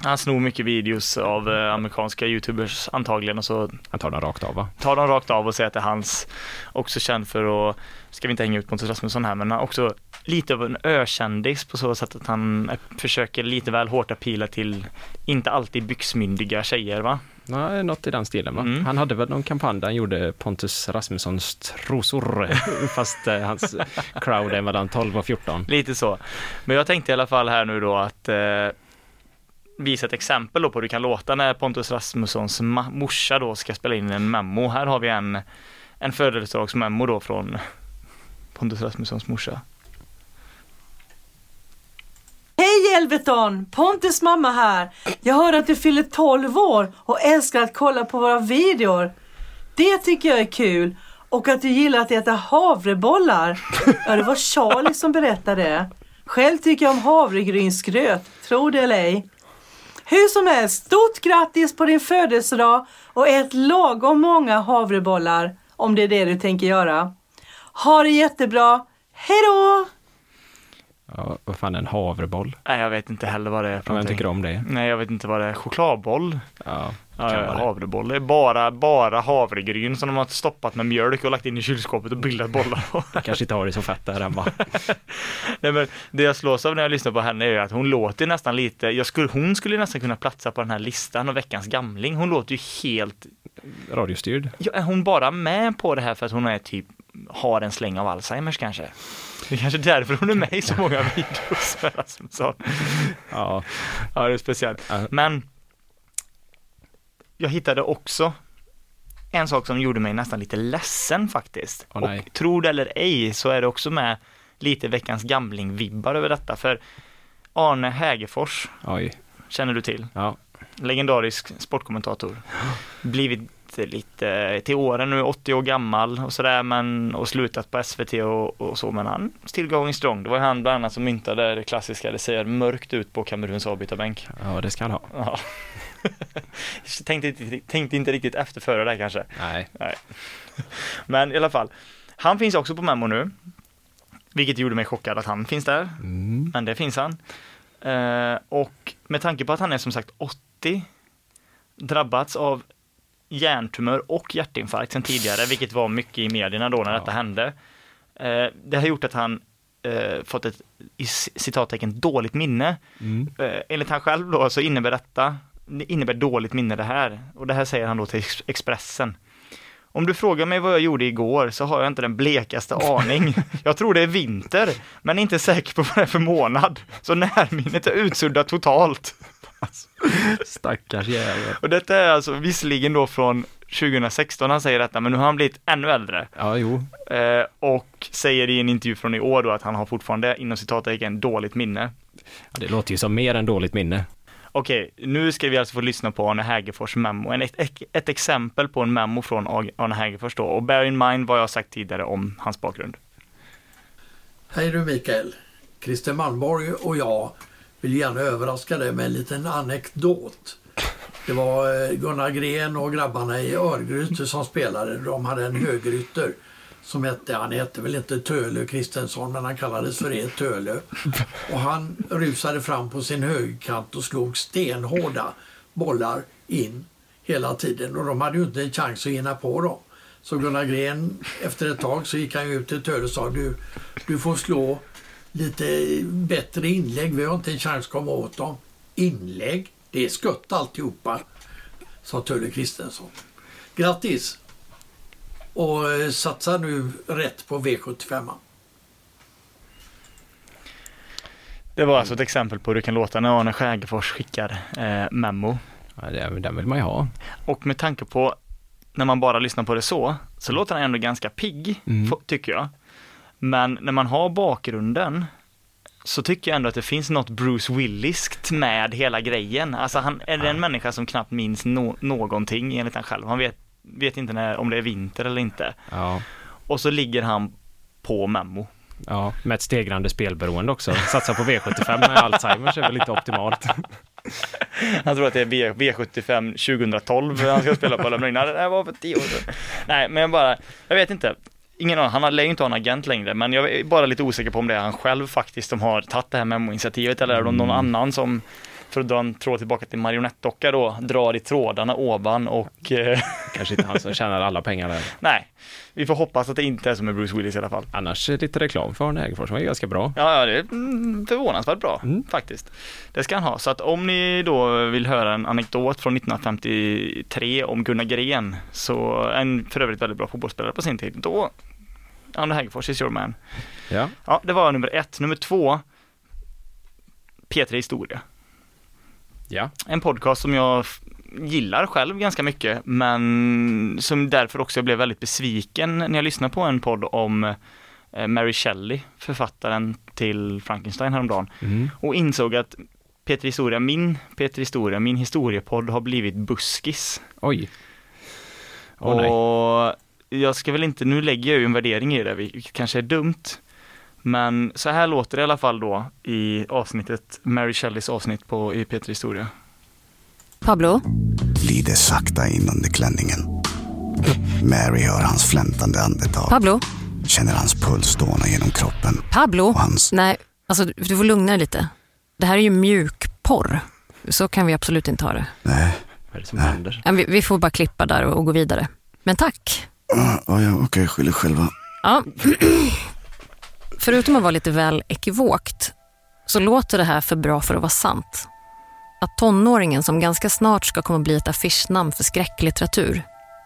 Han snor mycket videos av eh, amerikanska youtubers antagligen och så
Han tar den rakt av va?
tar de rakt av och säger att det är hans. Också känd för att, ska vi inte hänga ut Pontus Rasmusson här, men också lite av en ökändis på så sätt att han försöker lite väl hårt apila till inte alltid byxmyndiga tjejer va?
Nej, något i den stilen va?
Mm.
Han hade väl någon kampanj där han gjorde Pontus Rasmussons trosor. <laughs> Fast eh, hans crowd är mellan 12 och 14.
Lite så. Men jag tänkte i alla fall här nu då att eh, visa ett exempel då på hur det kan låta när Pontus Rasmussons morsa då ska spela in en memo. Här har vi en, en födelsedagsmemo då från Pontus Rasmussons morsa.
Hej Elveton! Pontus mamma här. Jag hörde att du fyller 12 år och älskar att kolla på våra videor. Det tycker jag är kul. Och att du gillar att äta havrebollar. Ja, det var Charlie som berättade det. Själv tycker jag om havregrynsgröt, tro det eller ej. Hur som helst, stort grattis på din födelsedag och ät lagom många havrebollar om det är det du tänker göra. Ha det jättebra. Hej då!
Ja, vad fan är en havreboll?
Nej, jag vet inte heller vad det är för
jag
någonting.
tycker om det.
Nej, jag vet inte vad det är. Chokladboll?
Ja,
Ja, ja,
det.
havreboll. Det är bara, bara havregryn som de har stoppat med mjölk och lagt in i kylskåpet och bildat bollar på. <laughs>
Kanske inte har det så fett där hemma. <laughs>
Nej, men det jag slås av när jag lyssnar på henne är att hon låter nästan lite, jag skulle, hon skulle nästan kunna platsa på den här listan av veckans gamling. Hon låter ju helt,
Radiostyrd.
ja, är hon bara med på det här för att hon är typ, har en släng av Alzheimers kanske? Det är kanske därför hon är med i så många videos <laughs> med Rasmusson.
Ja,
Ja, det är speciellt. Men jag hittade också en sak som gjorde mig nästan lite ledsen faktiskt.
Nej.
och tro det eller ej så är det också med lite veckans gamling-vibbar över detta. För Arne Hägerfors
oj.
känner du till.
Ja,
Legendarisk sportkommentator. <gasps> Blivit lite till åren nu, 80 år gammal och sådär men och slutat på SVT och, och så men han still going strong. Det var han bland annat som myntade det klassiska, det ser mörkt ut på Kameruns avbytarbänk.
ja, det ska han ha.
Ja. <laughs> tänkte, inte, tänkte inte riktigt efter före där kanske.
Nej. <laughs>
Men i alla fall, han finns också på Memo nu. Vilket gjorde mig chockad att han finns där,
Mm.
men det finns han. Eh, och med tanke på att han är som sagt 80, drabbats av hjärntumör och hjärtinfarkt sedan tidigare, vilket var mycket i medierna då när
Ja.
detta hände. Eh, det har gjort att han eh, fått ett i citattecken dåligt minne.
Mm.
Eh, enligt han själv då så innebär detta, det innebär dåligt minne det här. Och det här säger han då till Ex- Expressen. Om du frågar mig vad jag gjorde igår så har jag inte den blekaste <laughs> aning. Jag tror det är vinter, men är inte säker på vad det är för månad. Så närminnet är utsuddat totalt.
Stackars jävel.
Och detta är alltså visserligen då från 2016 han säger detta, men nu har han blivit ännu äldre.
Ja, jo.
Eh, och säger i en intervju från i år då att han har fortfarande, inom citattecken, dåligt minne.
Det låter ju som mer än dåligt minne.
Okej, nu ska vi alltså få lyssna på Arne Hägerfors memo. En, ett, ett exempel på en memo från Arne Hägerfors då. Och bear in mind vad jag har sagt tidigare om hans bakgrund.
Hej du Mikael. Christer Malmborg och jag vill gärna överraska dig med en liten anekdot. Det var eh, Gunnar Gren och grabbarna i Örgryte som spelade. De hade en högrytter som hette, han hette väl inte Tölö Kristensson men han kallades för E. Tölö. Och han rusade fram på sin högkant och slog stenhårda bollar in hela tiden och de hade ju inte en chans att hinna på dem. Så Gunnar Gren, efter ett tag så gick han ut till Tölö och sa du, du får slå lite bättre inlägg, vi har inte en chans att komma åt dem. Inlägg? Det är skött alltihopa, sa Tölle Kristensson. Grattis! Och eh, satsa nu rätt på V75.
Det var alltså ett exempel på hur det kan låta när Arne Hägerfors skickar eh, memo.
Ja, det, den vill man ju ha.
Och med tanke på när man bara lyssnar på det så, så låter han ändå ganska pigg,
Mm.
tycker jag. Men när man har bakgrunden så tycker jag ändå att det finns något Bruce Williskt med hela grejen. Alltså han är en människa som knappt minns no- någonting enligt han själv. Han vet, vet inte när, om det är vinter eller inte.
Ja.
Och så ligger han på memo.
Ja, med ett stegrande spelberoende också. Satsa på V75 med Alzheimers är väl lite optimalt. <laughs>
Han tror att det är v, V75 2012 han ska spela på eller Nej, det var för tio år sedan. Nej, men jag bara, jag vet inte. Ingen aning, han lär ju inte ha en agent längre, men jag är bara lite osäker på om det är han själv faktiskt som har tagit det här memo-initiativet eller är det någon annan som, för att dra en tråd tillbaka till marionettdocka då, drar i trådarna ovan och eh, <laughs>
Kanske inte han som tjänar alla pengar där. <laughs>
nej, vi får hoppas att det inte är som med Bruce Willis i alla fall.
Annars lite reklam för Arne Hägerfors var ju ganska bra.
Ja, ja, det är mm, förvånansvärt bra
Mm.
faktiskt. Det ska han ha. Så att om ni då vill höra en anekdot från 1953 om Gunnar Gren, så en för övrigt väldigt bra fotbollsspelare på sin tid, då Arne Hägerfors is your man.
Ja.
Ja, det var nummer ett. Nummer två, P3 Historia.
Ja.
En podcast som jag gillar själv ganska mycket, men som därför också jag blev väldigt besviken när jag lyssnade på en podd om eh, Mary Shelley, författaren till Frankenstein häromdagen,
Mm.
och insåg att Peter Historia, min Peter Historia, min historiepodd har blivit buskis.
Oj. Nej.
och jag ska väl inte, nu lägger jag ju en värdering i det, vilket kanske är dumt. Men så här låter det i alla fall då i avsnittet, Mary Shelleys avsnitt på i Peter Historia.
Pablo,
glider sakta in under klänningen. Mary hör hans flämtande andetag,
Pablo,
känner hans puls dåna genom kroppen
Pablo.
och hans...
Nej, alltså du får lugna dig lite. Det här är ju mjukporr. Så kan vi absolut inte ha det.
Nej,
Vad är det som händer?
Ja, Vi, vi får bara klippa där och, och gå vidare. Men tack.
ja, ja, okej, skyll er själva.
Ja. Förutom att vara lite väl ekivokt så låter det här för bra för att vara sant. Att tonåringen som ganska snart ska komma bli ett affischnamn för skräcklitteratur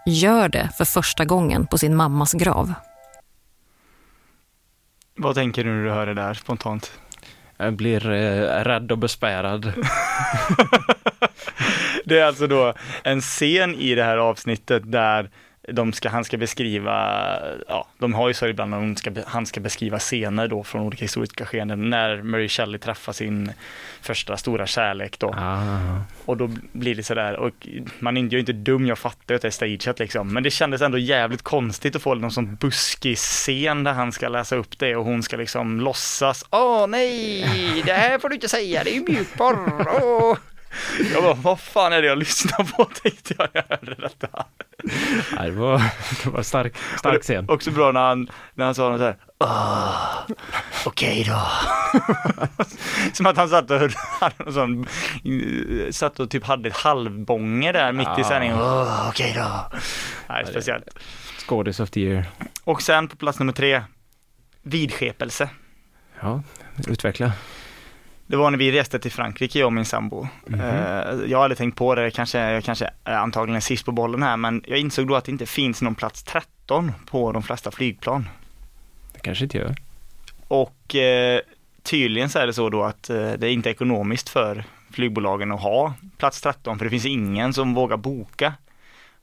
gör det för första gången på sin mammas grav.
Vad tänker du när du hör det där spontant?
Jag blir eh, rädd och bespärrad. <laughs>
Det är alltså då en scen i det här avsnittet där de ska, han ska beskriva, ja, de har ju så ibland när ska, han ska beskriva scener då från olika historiska skeenden när Mary Shelley träffar sin första stora kärlek då.
Ah.
Och då blir det sådär, och man är ju inte dum, jag fattar ju att det är stageat liksom. Men det kändes ändå jävligt konstigt att få någon sån buskig scen där han ska läsa upp det och hon ska liksom låtsas, åh nej, det här får du inte säga, det är ju mjukporr, åh. Jag bara, vad fan är det jag lyssnar på <laughs> tänkte jag när jag hörde detta.
Nej, det var, det var stark, stark scen.
Också bra när han, när han sa något såhär, åh, okej då. <laughs> Som att han satt och <laughs> hade någon sån, satt och typ hade ett halvbånge där mitt i
Ja.
sändningen. Åh, okej då. Nej, speciellt.
Skådis of the year.
Och sen på plats nummer tre, vidskepelse.
Ja, utveckla.
Det var när vi reste till Frankrike, jag och min sambo. Eh, Jag hade tänkt på det, kanske, jag kanske är antagligen sist på bollen här, men jag insåg då att det inte finns någon plats 13 på de flesta flygplan.
Det kanske inte gör.
Och eh, tydligen så är det så då att eh, det är inte ekonomiskt för flygbolagen att ha plats 13, för det finns ingen som vågar boka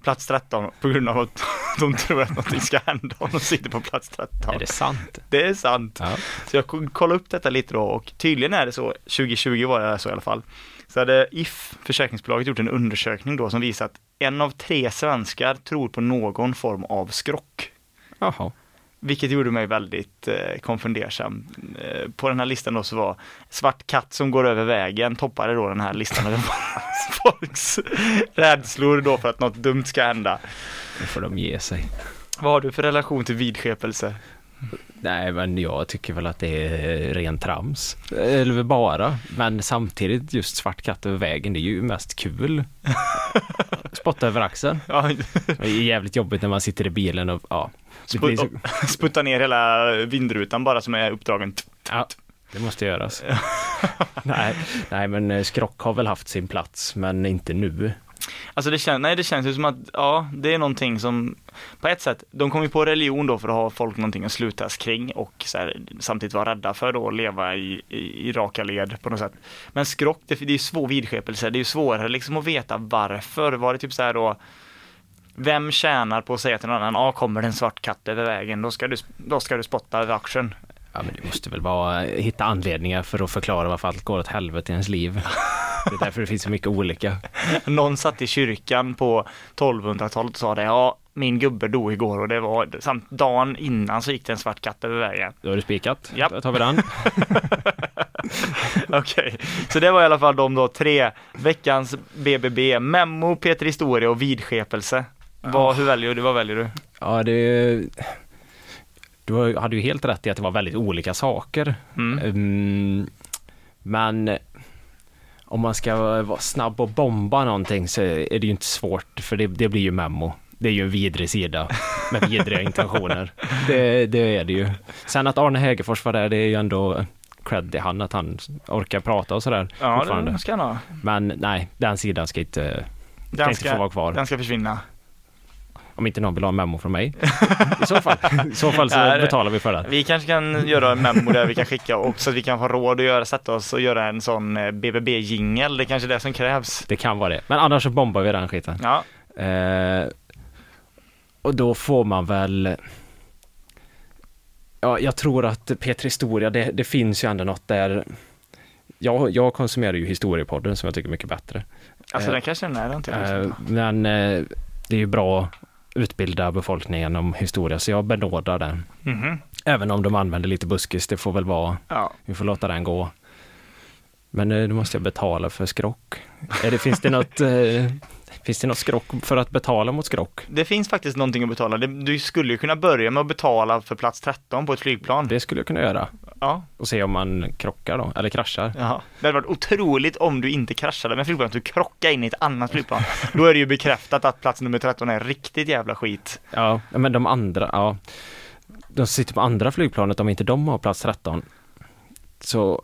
plats 13 på grund av att <laughs> de tror att någonting ska hända om de sitter på plats 13.
Är det sant?
Det är sant.
Ja.
Så jag ko- kollade upp detta lite då och tydligen är det så, 2020 var det så i alla fall. Så hade If, försäkringsbolaget, gjort en undersökning då som visar att en av tre svenskar tror på någon form av skrock.
Jaha.
Vilket gjorde mig väldigt eh, konfundersam. Eh, på den här listan då så var Svart katt som går över vägen toppade då den här listan över <laughs> folks rädslor då för att något dumt ska hända.
Nu får de ge sig.
Vad har du för relation till vidskepelse?
Nej, men jag tycker väl att det är ren trams. Eller bara. Men samtidigt just svart katt över vägen, det är ju mest kul. <laughs> Spotta över axeln.
Ja,
Det är jävligt jobbigt när man sitter i bilen och ja. Blir så,
spu- <laughs> sputta ner hela vindrutan bara som är uppdragen.
ja, det måste göras. <laughs> nej, nej, men eh, skrock har väl haft sin plats, men inte nu.
Alltså det känns, nej det känns ju som att, ja, det är någonting som, på ett sätt, de kom ju på religion då för att ha folk någonting att slutas kring och så här, samtidigt vara rädda för då att leva i, i, i raka led på något sätt. Men skrock, det, det är ju svår vidskepelse, det är ju svårare liksom att veta varför. Var det typ så här då, vem tjänar på att säga till någon annan, ja kommer det en svart katt över vägen, då ska du, då ska du spotta över axeln.
Ja, men det måste väl vara hitta anledningar för att förklara varför allt går åt helvete i ens liv. Det är därför det finns så mycket olika. <laughs>
Någon satt i kyrkan på 1200-talet och sa det, ja min gubbe dog igår och det var, samt dagen innan så gick det en svart katt över vägen.
Då är det spikat.
Japp.
Då tar vi den. <laughs>
Okej, så det var i alla fall de då tre, veckans BBB, memo, Peter Historia och vidskepelse. Vad, hur väljer du? Vad väljer du?
Ja, det... Du hade ju helt rätt i att det var väldigt olika saker.
Mm.
Mm, men om man ska vara snabb och bomba någonting så är det ju inte svårt för det, det blir ju memo. Det är ju en vidrig sida med vidriga <laughs> intentioner. Det, det är det ju. Sen att Arne Hegerfors var där, det är ju ändå cred till han att han orkar prata och sådär
Ja, det ska han ha.
Men nej, den sidan ska inte, ska
Den
inte få vara kvar.
den ska försvinna.
Om inte någon vill ha en memo från mig. I så fall, i så fall så <laughs>
Ja,
betalar vi för det.
Vi kanske kan göra en memo där vi kan skicka och så att vi kan få råd att göra, sätta oss och göra en sån eh, BBB-jingel. Det är kanske är det som krävs.
Det kan vara det. Men annars så bombar vi den skiten.
Ja,
Eh, och då får man väl... Ja, jag tror att P3 Historia, det, det finns ju ändå något där... Jag, jag konsumerar ju historiepodden som jag tycker är mycket bättre.
alltså
Eh,
den kanske den är, inte jag
Eh, men eh, det är ju bra utbilda befolkningen om historia, så jag benådar den.
Mhm.
Även om de använder lite buskis, det får väl vara.
Ja.
Vi får låta den gå. Men eh, då måste jag betala för skrock. Det, finns, det något, eh, finns det något skrock för att betala mot skrock?
Det finns faktiskt någonting att betala. Du skulle ju kunna börja med att betala för plats 13 på ett flygplan.
Det skulle jag kunna göra.
Ja.
Och se om man krockar då, eller kraschar.
Jaha. Det hade varit otroligt om du inte kraschade med flygplanet, du krockade in i ett annat flygplan. Då är det ju bekräftat att plats nummer 13 är riktigt jävla skit.
Ja, men de andra, ja. De sitter på andra flygplanet, om inte de har plats 13. Så,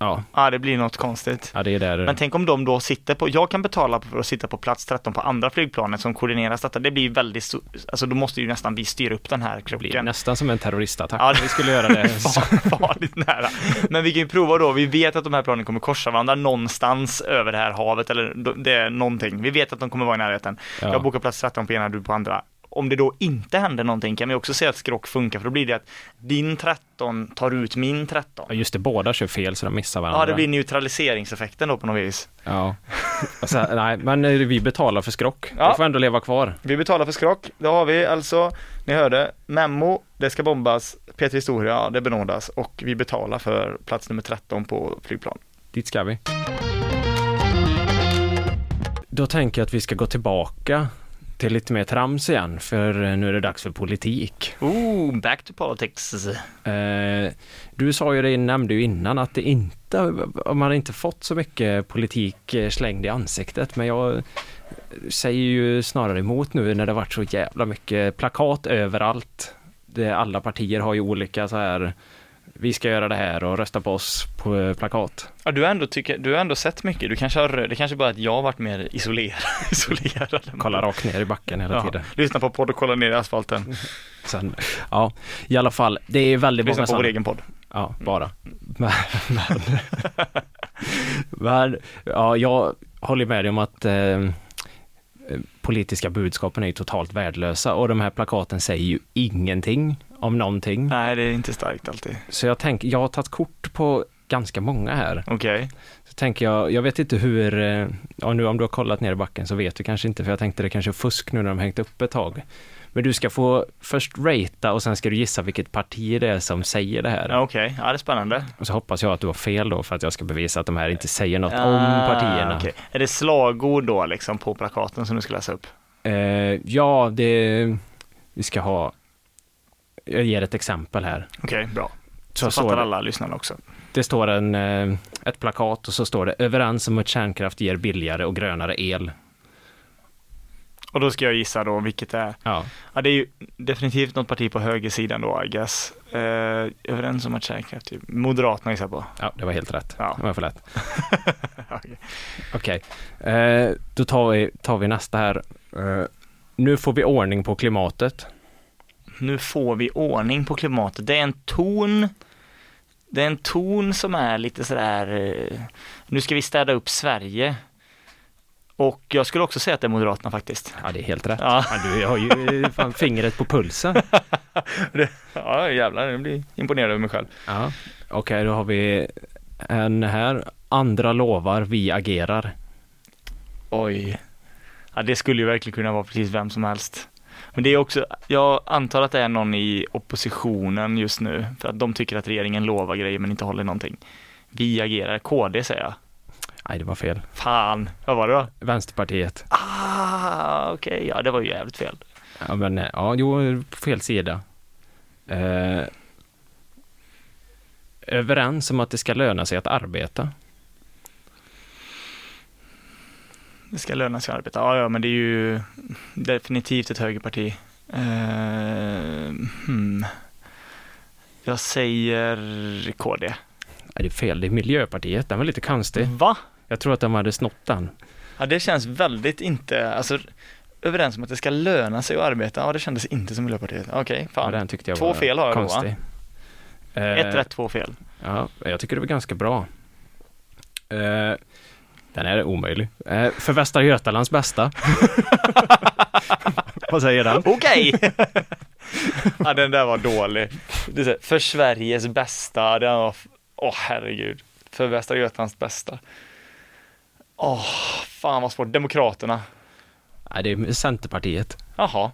ja,
Ja, det blir något konstigt.
ja det är där.
Men tänk om de då sitter på, jag kan betala för att sitta på plats 13 på andra flygplanet som koordineras detta. Det blir väldigt, so- alltså då måste ju nästan vi styra upp den här
det blir nästan som en terroristattack.
Ja,
vi skulle göra det. <laughs>
Far- farligt nära. Men vi kan ju prova då, vi vet att de här planen kommer korsa varandra någonstans över det här havet eller det är någonting. Vi vet att de kommer vara i närheten.
Ja.
Jag bokar plats 13 på ena, du på andra. Om det då inte händer någonting kan vi också se att skrock funkar för då blir det att din 13 tar ut min 13.
Ja, just det, båda kör fel så de missar varandra.
Ja, det blir neutraliseringseffekten då på något vis.
Ja. <laughs> Alltså, nej, men eh, vi betalar för skrock.
Ja.
Det får ändå leva kvar.
Vi betalar för skrock. Då har vi alltså, ni hörde, Memo, det ska bombas, Peter Historia, det benådas och vi betalar för plats nummer 13 på flygplan.
Dit ska vi. Då tänker jag att vi ska gå tillbaka till lite mer trams igen, för eh, nu är det dags för politik.
Ooh, back to politics.
Eh, du sa ju det, nämnde ju innan att det inte, man inte fått så mycket politik eh, slängd i ansiktet, men jag säger ju snarare emot nu när det varit så jävla mycket plakat överallt. Det, alla partier har ju olika så här, vi ska göra det här och rösta på oss på eh, plakat.
Ja, du har ändå, tycker, du har ändå sett mycket. Du kanske har, det kanske bara är att jag har varit mer isolerad. <laughs> isolerad
Kolla rakt ner i backen hela
Ja,
tiden.
lyssna på podd och kolla ner i asfalten. <laughs>
Sen, ja, i alla fall, det är väldigt
Lyssna
många
på vår egen podd.
Ja, bara. Men, men, men ja, jag håller med dig om att eh, politiska budskapen är totalt värdelösa och de här plakaten säger ju ingenting om någonting.
Nej, det är inte starkt alltid.
Så jag tänker, jag har tagit kort på ganska många här.
Okej.
Så tänker jag, jag vet inte hur, eh, ja nu om du har kollat ner i backen så vet du kanske inte för jag tänkte det kanske är fusk nu när de hängt upp ett tag. Men du ska få först ratea och sen ska du gissa vilket parti det är som säger det här.
Ja, Okej, ja det är spännande.
Och så hoppas jag att du har fel då för att jag ska bevisa att de här inte säger något om
Ah,
partierna.
okej. Är det slagord då liksom på plakaten som du ska läsa upp?
Eh, ja, det... Vi ska ha... Jag ger ett exempel här.
Okej, bra.
Så,
Så fattar
det,
alla lyssnarna också.
det står en, eh, ett plakat och så står det överens om att kärnkraft ger billigare och grönare el.
Och då ska jag gissa då vilket det är.
Ja,
Ja, det är ju definitivt något parti på högersidan då, I guess. Eh, överens om att kärnkraft, typ. Moderaterna gissar på.
ja det var helt rätt.
Ja.
Det var för lätt. <laughs>
Okej.
Okej, eh, då tar vi, tar vi nästa här. Eh, nu får vi ordning på klimatet.
Nu får vi ordning på klimatet. Det är en ton det är en ton som är lite sådär, eh, nu ska vi städa upp Sverige. Och jag skulle också säga att det är Moderaterna faktiskt.
Ja, det är helt rätt.
Ja.
Ja, du har ju <laughs> fan fingret på pulsen.
Ja jävlar, jag blir imponerad över mig själv.
Ja, okej, då har vi en här. Andra lovar, vi agerar.
Oj. Ja, det skulle ju verkligen kunna vara precis vem som helst. Men det är också, jag antar att det är någon i oppositionen just nu, för att de tycker att regeringen lovar grejer men inte håller någonting. Vi agerar, KD säger jag.
Nej, det var fel.
Fan, vad var det då?
Vänsterpartiet.
Ah, okej, ja det var ju jävligt fel.
Ja, men eh, ja, jo, på fel sida. Eh, överens om att det ska löna sig att arbeta.
Det ska löna sig att arbeta. Ja, ja, men det är ju definitivt ett högerparti. Eh, hmm. Jag säger KD.
Nej, det är fel. Det är Miljöpartiet. Den var lite konstig.
Va?
Jag tror att de hade snott den.
Ja, det känns väldigt inte, alltså överens om att det ska löna sig att arbeta. Ja, det kändes inte som Miljöpartiet. Okej,
Ja,
fan.
den tyckte jag
Två
var
fel har jag då, va?
konstig. Eh,
Ett rätt, två fel.
Ja, jag tycker det var ganska bra. Eh, den är omöjlig. Eh, för Västra Götalands bästa. <laughs> Vad säger den?
Okej! <laughs> ja, den där var dålig. För Sveriges bästa, den var, åh herregud. För Västra Götalands bästa. Åh, fan vad svårt. Demokraterna.
Nej, det är Centerpartiet.
Jaha.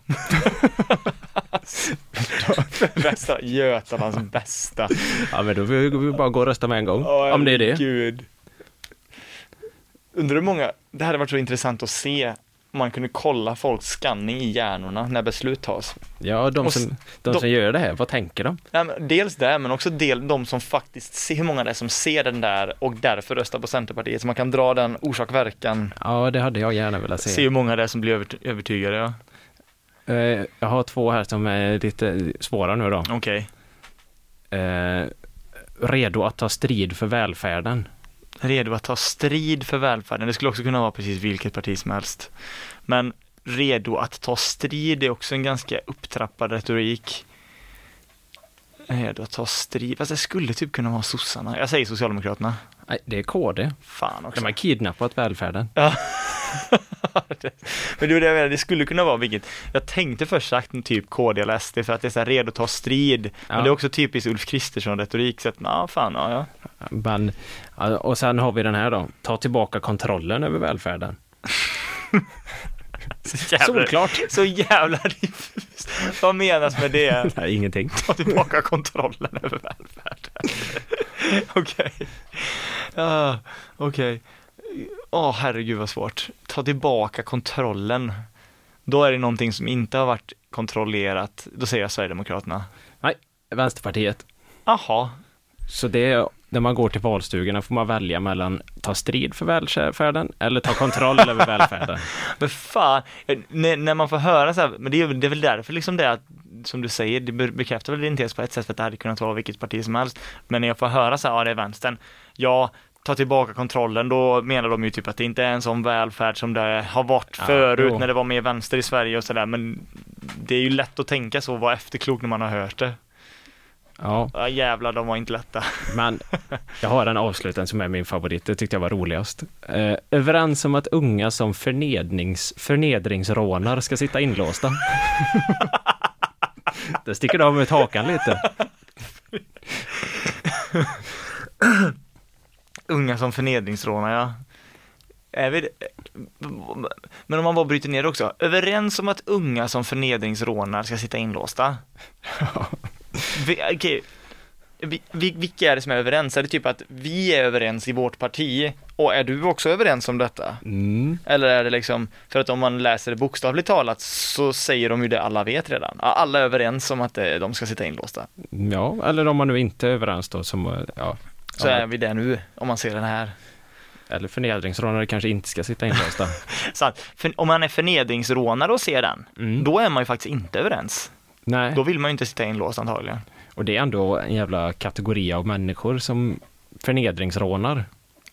<laughs> bästa, Götalands bästa.
Ja, men då vill vi bara gå och rösta med en gång.
Åh,
om det är det.
Gud. Undrar hur många, det hade varit så intressant att se om man kunde kolla folks skanning i hjärnorna när beslut tas.
Ja, de som, de
de-
som gör det här, vad tänker de?
Men dels det, men också del, de som faktiskt ser, hur många det är som ser den där och därför röstar på Centerpartiet. Så man kan dra den orsak-verkan,
Ja, det hade jag gärna velat se.
se hur många det är som blir övert- övertygade. Ja.
Eh, jag har två här som är lite svåra nu då.
Okej.
Eh, redo att ta strid för välfärden.
Redo att ta strid för välfärden. Det skulle också kunna vara precis vilket parti som helst. Men redo att ta strid är också en ganska upptrappad retorik. Redo att ta strid, fast det skulle typ kunna vara sossarna. Jag säger Socialdemokraterna.
Nej, det är KD.
Fan också.
De har kidnappat välfärden.
Men det är det det skulle kunna vara vilket. Jag tänkte först sagt en typ KD eller SD för att det är så här redo att ta strid. Men
Ja.
det är också typiskt Ulf Kristersson-retorik, så att ja, fan, ja, ja.
Men, och sen har vi den här då. Ta tillbaka kontrollen över välfärden. <laughs>
Så
Solklart.
Så jävla diffust. Vad menas med det? <laughs>
Nej, ingenting.
Ta tillbaka kontrollen över välfärden. <laughs> Okej. Ja, Okej. Åh, herregud vad svårt. Ta tillbaka kontrollen. Då är det någonting som inte har varit kontrollerat. Då säger jag Sverigedemokraterna.
Vänsterpartiet.
Jaha,
Så det är, när man går till valstugorna får man välja mellan ta strid för välfärden eller ta kontroll över <laughs> välfärden.
men fan. När, när man får höra så här, men det är, det är väl därför liksom det att, som du säger, det be- bekräftar väl din tes på ett sätt för att det hade kunnat vara vilket parti som helst. Men när jag får höra så här, ja det är vänstern, ja, ta tillbaka kontrollen, då menar de ju typ att det inte är en sån välfärd som det har varit
Ja,
förut
jo.
när det var mer vänster i Sverige och sådär, men det är ju lätt att tänka så, vara efterklok när man har hört det.
Ja,
Ja jävlar, de var inte lätta.
men jag har en avslutning som är min favorit. Det tyckte jag var roligast. Eh, överens om att unga som förnedrings, förnedringsrånar ska sitta inlåsta. <laughs> det sticker av med hakan lite. <laughs>
Unga som förnedringsrånare, ja. Är vi, men om man bara bryter ner det också. Överens om att unga som förnedringsrånar ska sitta inlåsta. <laughs> Vi, okej, vi, vi, vilka är det som är överens? Är det typ att vi är överens i vårt parti? Och är du också överens om detta?
Mm.
Eller är det liksom, för att om man läser det bokstavligt talat så säger de ju det alla vet redan. Ja, Alla är överens om att eh, de ska sitta inlåsta.
Ja, eller om man nu inte är överens då som, ja.
Så
ja,
är vi det nu, om man ser den här.
Eller förnedringsrånare kanske inte ska sitta inlåsta. <laughs>
För om man är förnedringsrånare och ser den,
Mm.
då är man ju faktiskt inte överens.
Nej.
Då vill man ju inte sitta inlåst antagligen.
Och det är ändå en jävla kategori av människor som förnedringsrånar.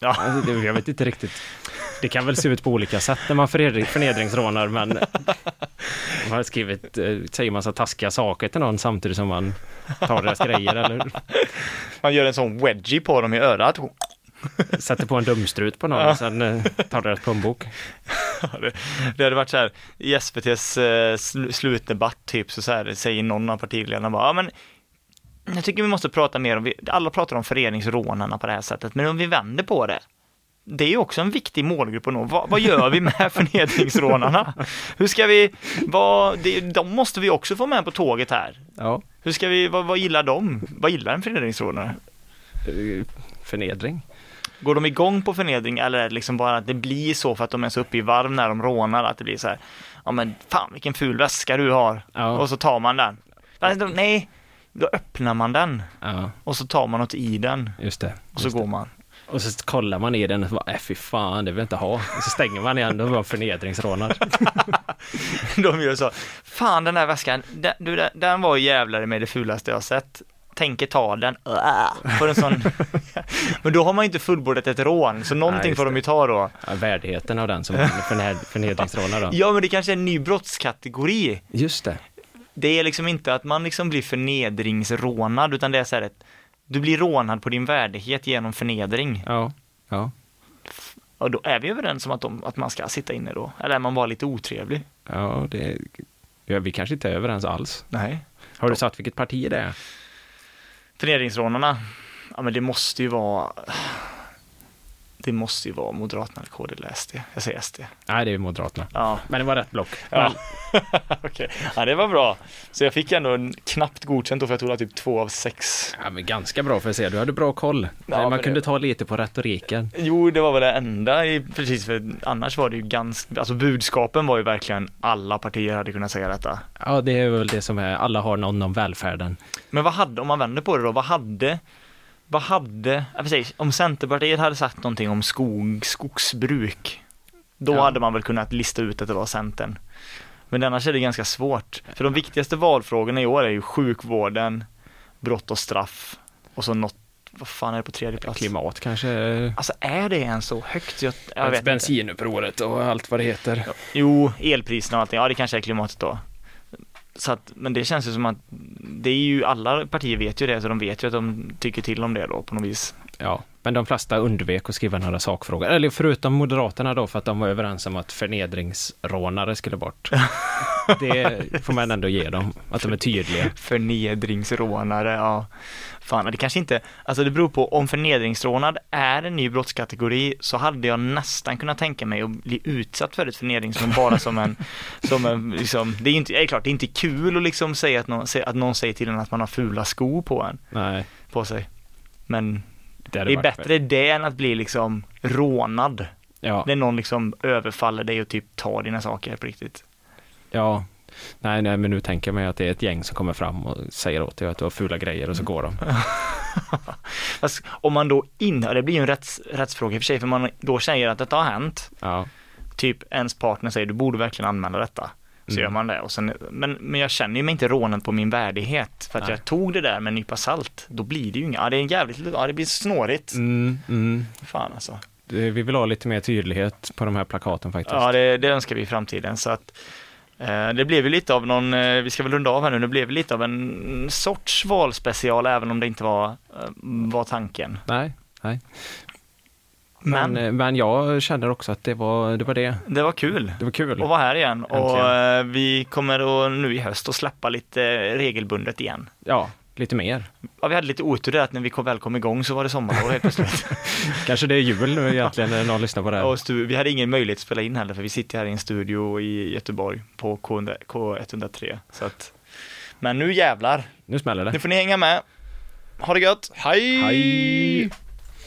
Ja.
Alltså, det- jag vet inte riktigt. Det kan väl se ut på olika sätt när man förnedring, förnedringsrånar, men man har skrivit, eh, säger massa taskiga saker till någon samtidigt som man tar deras grejer eller
Man gör en sån wedgie på dem i örat.
sätter på en dumstrut på någon och sen eh, tar deras plånbok.
det, det hade varit så här, i SVTs eh, sl- slutdebatt typ, så, så här, säger någon av partiledarna bara, ja men jag tycker vi måste prata mer om, vi- alla pratar om föreningsrånarna på det här sättet, men om vi vänder på det, det är ju också en viktig målgrupp att nå. Vad, vad gör vi med <laughs> förnedringsrånarna? Hur ska vi, vad, det, de måste vi också få med på tåget här.
Ja,
Hur ska vi, vad, vad gillar de? Vad gillar en förnedringsrånare?
förnedring.
Går de igång på förnedring eller är det liksom bara att det blir så för att de är så uppe i varv när de rånar att det blir så här, ja men fan vilken ful väska du har.
Ja.
Och så tar man den. Då- Nej, då öppnar man den
Ja,
och så tar man något i den
just det.
och så
just det.
går man.
Och så kollar man i den och så bara, äh, fy fan, det vill jag inte ha. Och så stänger man igen, då var förnedringsrånad. <laughs>
De gör så, fan den här väskan, den, du, den, den var jävlare med det fulaste jag har sett. Tänker ta den, Äh, en sån. <laughs> Men då har man ju inte fullbordat ett rån, så någonting
just
får de ju ta då.
Ja, värdigheten av den som förned, förnedringsrånad då.
Ja men det kanske är en ny brottskategori.
Just det.
Det är liksom inte att man liksom blir förnedringsrånad, utan det är så här ett, du blir rånad på din värdighet genom förnedring.
Ja, ja.
Och då är vi överens om att, de, att man ska sitta inne då. Eller är man bara lite otrevlig?
Ja, det... Ja, vi kanske inte är överens alls.
Nej.
Har du satt vilket parti det är?
Förnedringsrånarna, ja men det måste ju vara det måste ju vara Moderaterna eller KD eller SD. Jag säger SD.
Nej, det är Moderaterna.
Ja,
Men det var rätt block.
ja. <laughs> okej. Ja, det var bra. Så jag fick ändå en knappt godkänt då för jag tog typ två av sex.
Ja, men ganska bra för att se. Du hade bra koll.
Ja,
Man kunde
det-
ta lite på retoriken.
Jo, det var väl det enda i, precis för annars var det ju ganska, alltså budskapen var ju verkligen alla partier hade kunnat säga detta.
Ja, det är väl det som är, alla har någon om välfärden.
Men vad hade, om man vänder på det då, vad hade, vad hade, ja, precis, om Centerpartiet hade sagt någonting om skog, skogsbruk, då
Ja.
hade man väl kunnat lista ut att det var Centern. Men annars är det ganska svårt, för de viktigaste valfrågorna i år är ju sjukvården, brott och straff och så något, vad fan är det på tredje plats?
Klimat kanske.
Alltså är det ens så högt? Jag, jag vet inte.
Bensinupproret och allt vad det heter.
Jo, elpriserna och allting, ja det kanske är klimatet då. Så att, men det känns ju som att det är ju, alla partier vet ju det, så de vet ju att de tycker till om det då på något vis.
Ja, men de flesta undvek att skriva några sakfrågor. Eller förutom Moderaterna då, för att de var överens om att förnedringsrånare skulle bort. <laughs> Det får man ändå ge dem, att de är tydliga.
Förnedringsrånare, ja. Fan, det kanske inte, alltså det beror på, om förnedringsrånad är en ny brottskategori så hade jag nästan kunnat tänka mig att bli utsatt för ett förnedringsrån bara som en, <laughs> som en, liksom, det är ju inte, det är klart, det är inte kul att liksom säga att någon, att någon säger till en att man har fula skor på en,
Nej,
på sig. Men
det hade
Det är
varit-
bättre det än att bli liksom rånad.
Ja,
När någon liksom överfaller dig och typ tar dina saker på riktigt.
ja. Nej, nej, men nu tänker jag mig att det är ett gäng som kommer fram och säger åt dig att du har fula grejer och så går de. <laughs>
Fast om man då in, det blir ju en rätts, rättsfråga i och för sig, för man då säger att detta har hänt,
Ja,
typ ens partner säger du borde verkligen anmäla detta. Så
Mm.
gör man det. Och sen, men, men jag känner ju mig inte rånad på min värdighet för att
Nej.
jag tog det där med en nypa salt. Då blir det ju inga, ja det är en jävligt, ja det blir snårigt.
mm, mm.
Fan alltså.
Det- Vi vill ha lite mer tydlighet på de här plakaten faktiskt.
Ja, det, det önskar vi i framtiden. Så att, eh, det blev ju lite av någon, eh, vi ska väl runda av här nu, det blev lite av en sorts valspecial även om det inte var, eh, var tanken.
Nej, nej.
Men,
Men, eh, men jag känner också att det var det. Var det.
det var kul
det var kul.
att vara här igen och
Äntligen.
eh, vi kommer att, nu i höst att släppa lite regelbundet igen.
Ja, lite mer.
Ja, vi hade lite otur där att när vi kom, väl kom igång så var det sommarlov helt plötsligt. <laughs>
Kanske det är jul nu egentligen när någon lyssnar på det här.
och vi hade ingen möjlighet att spela in heller för vi sitter här i en studio i Göteborg på K100 K103. Så att, men nu jävlar,
Nu smäller
nu
det.
får ni hänga med. Ha det gött, hej!
Hej!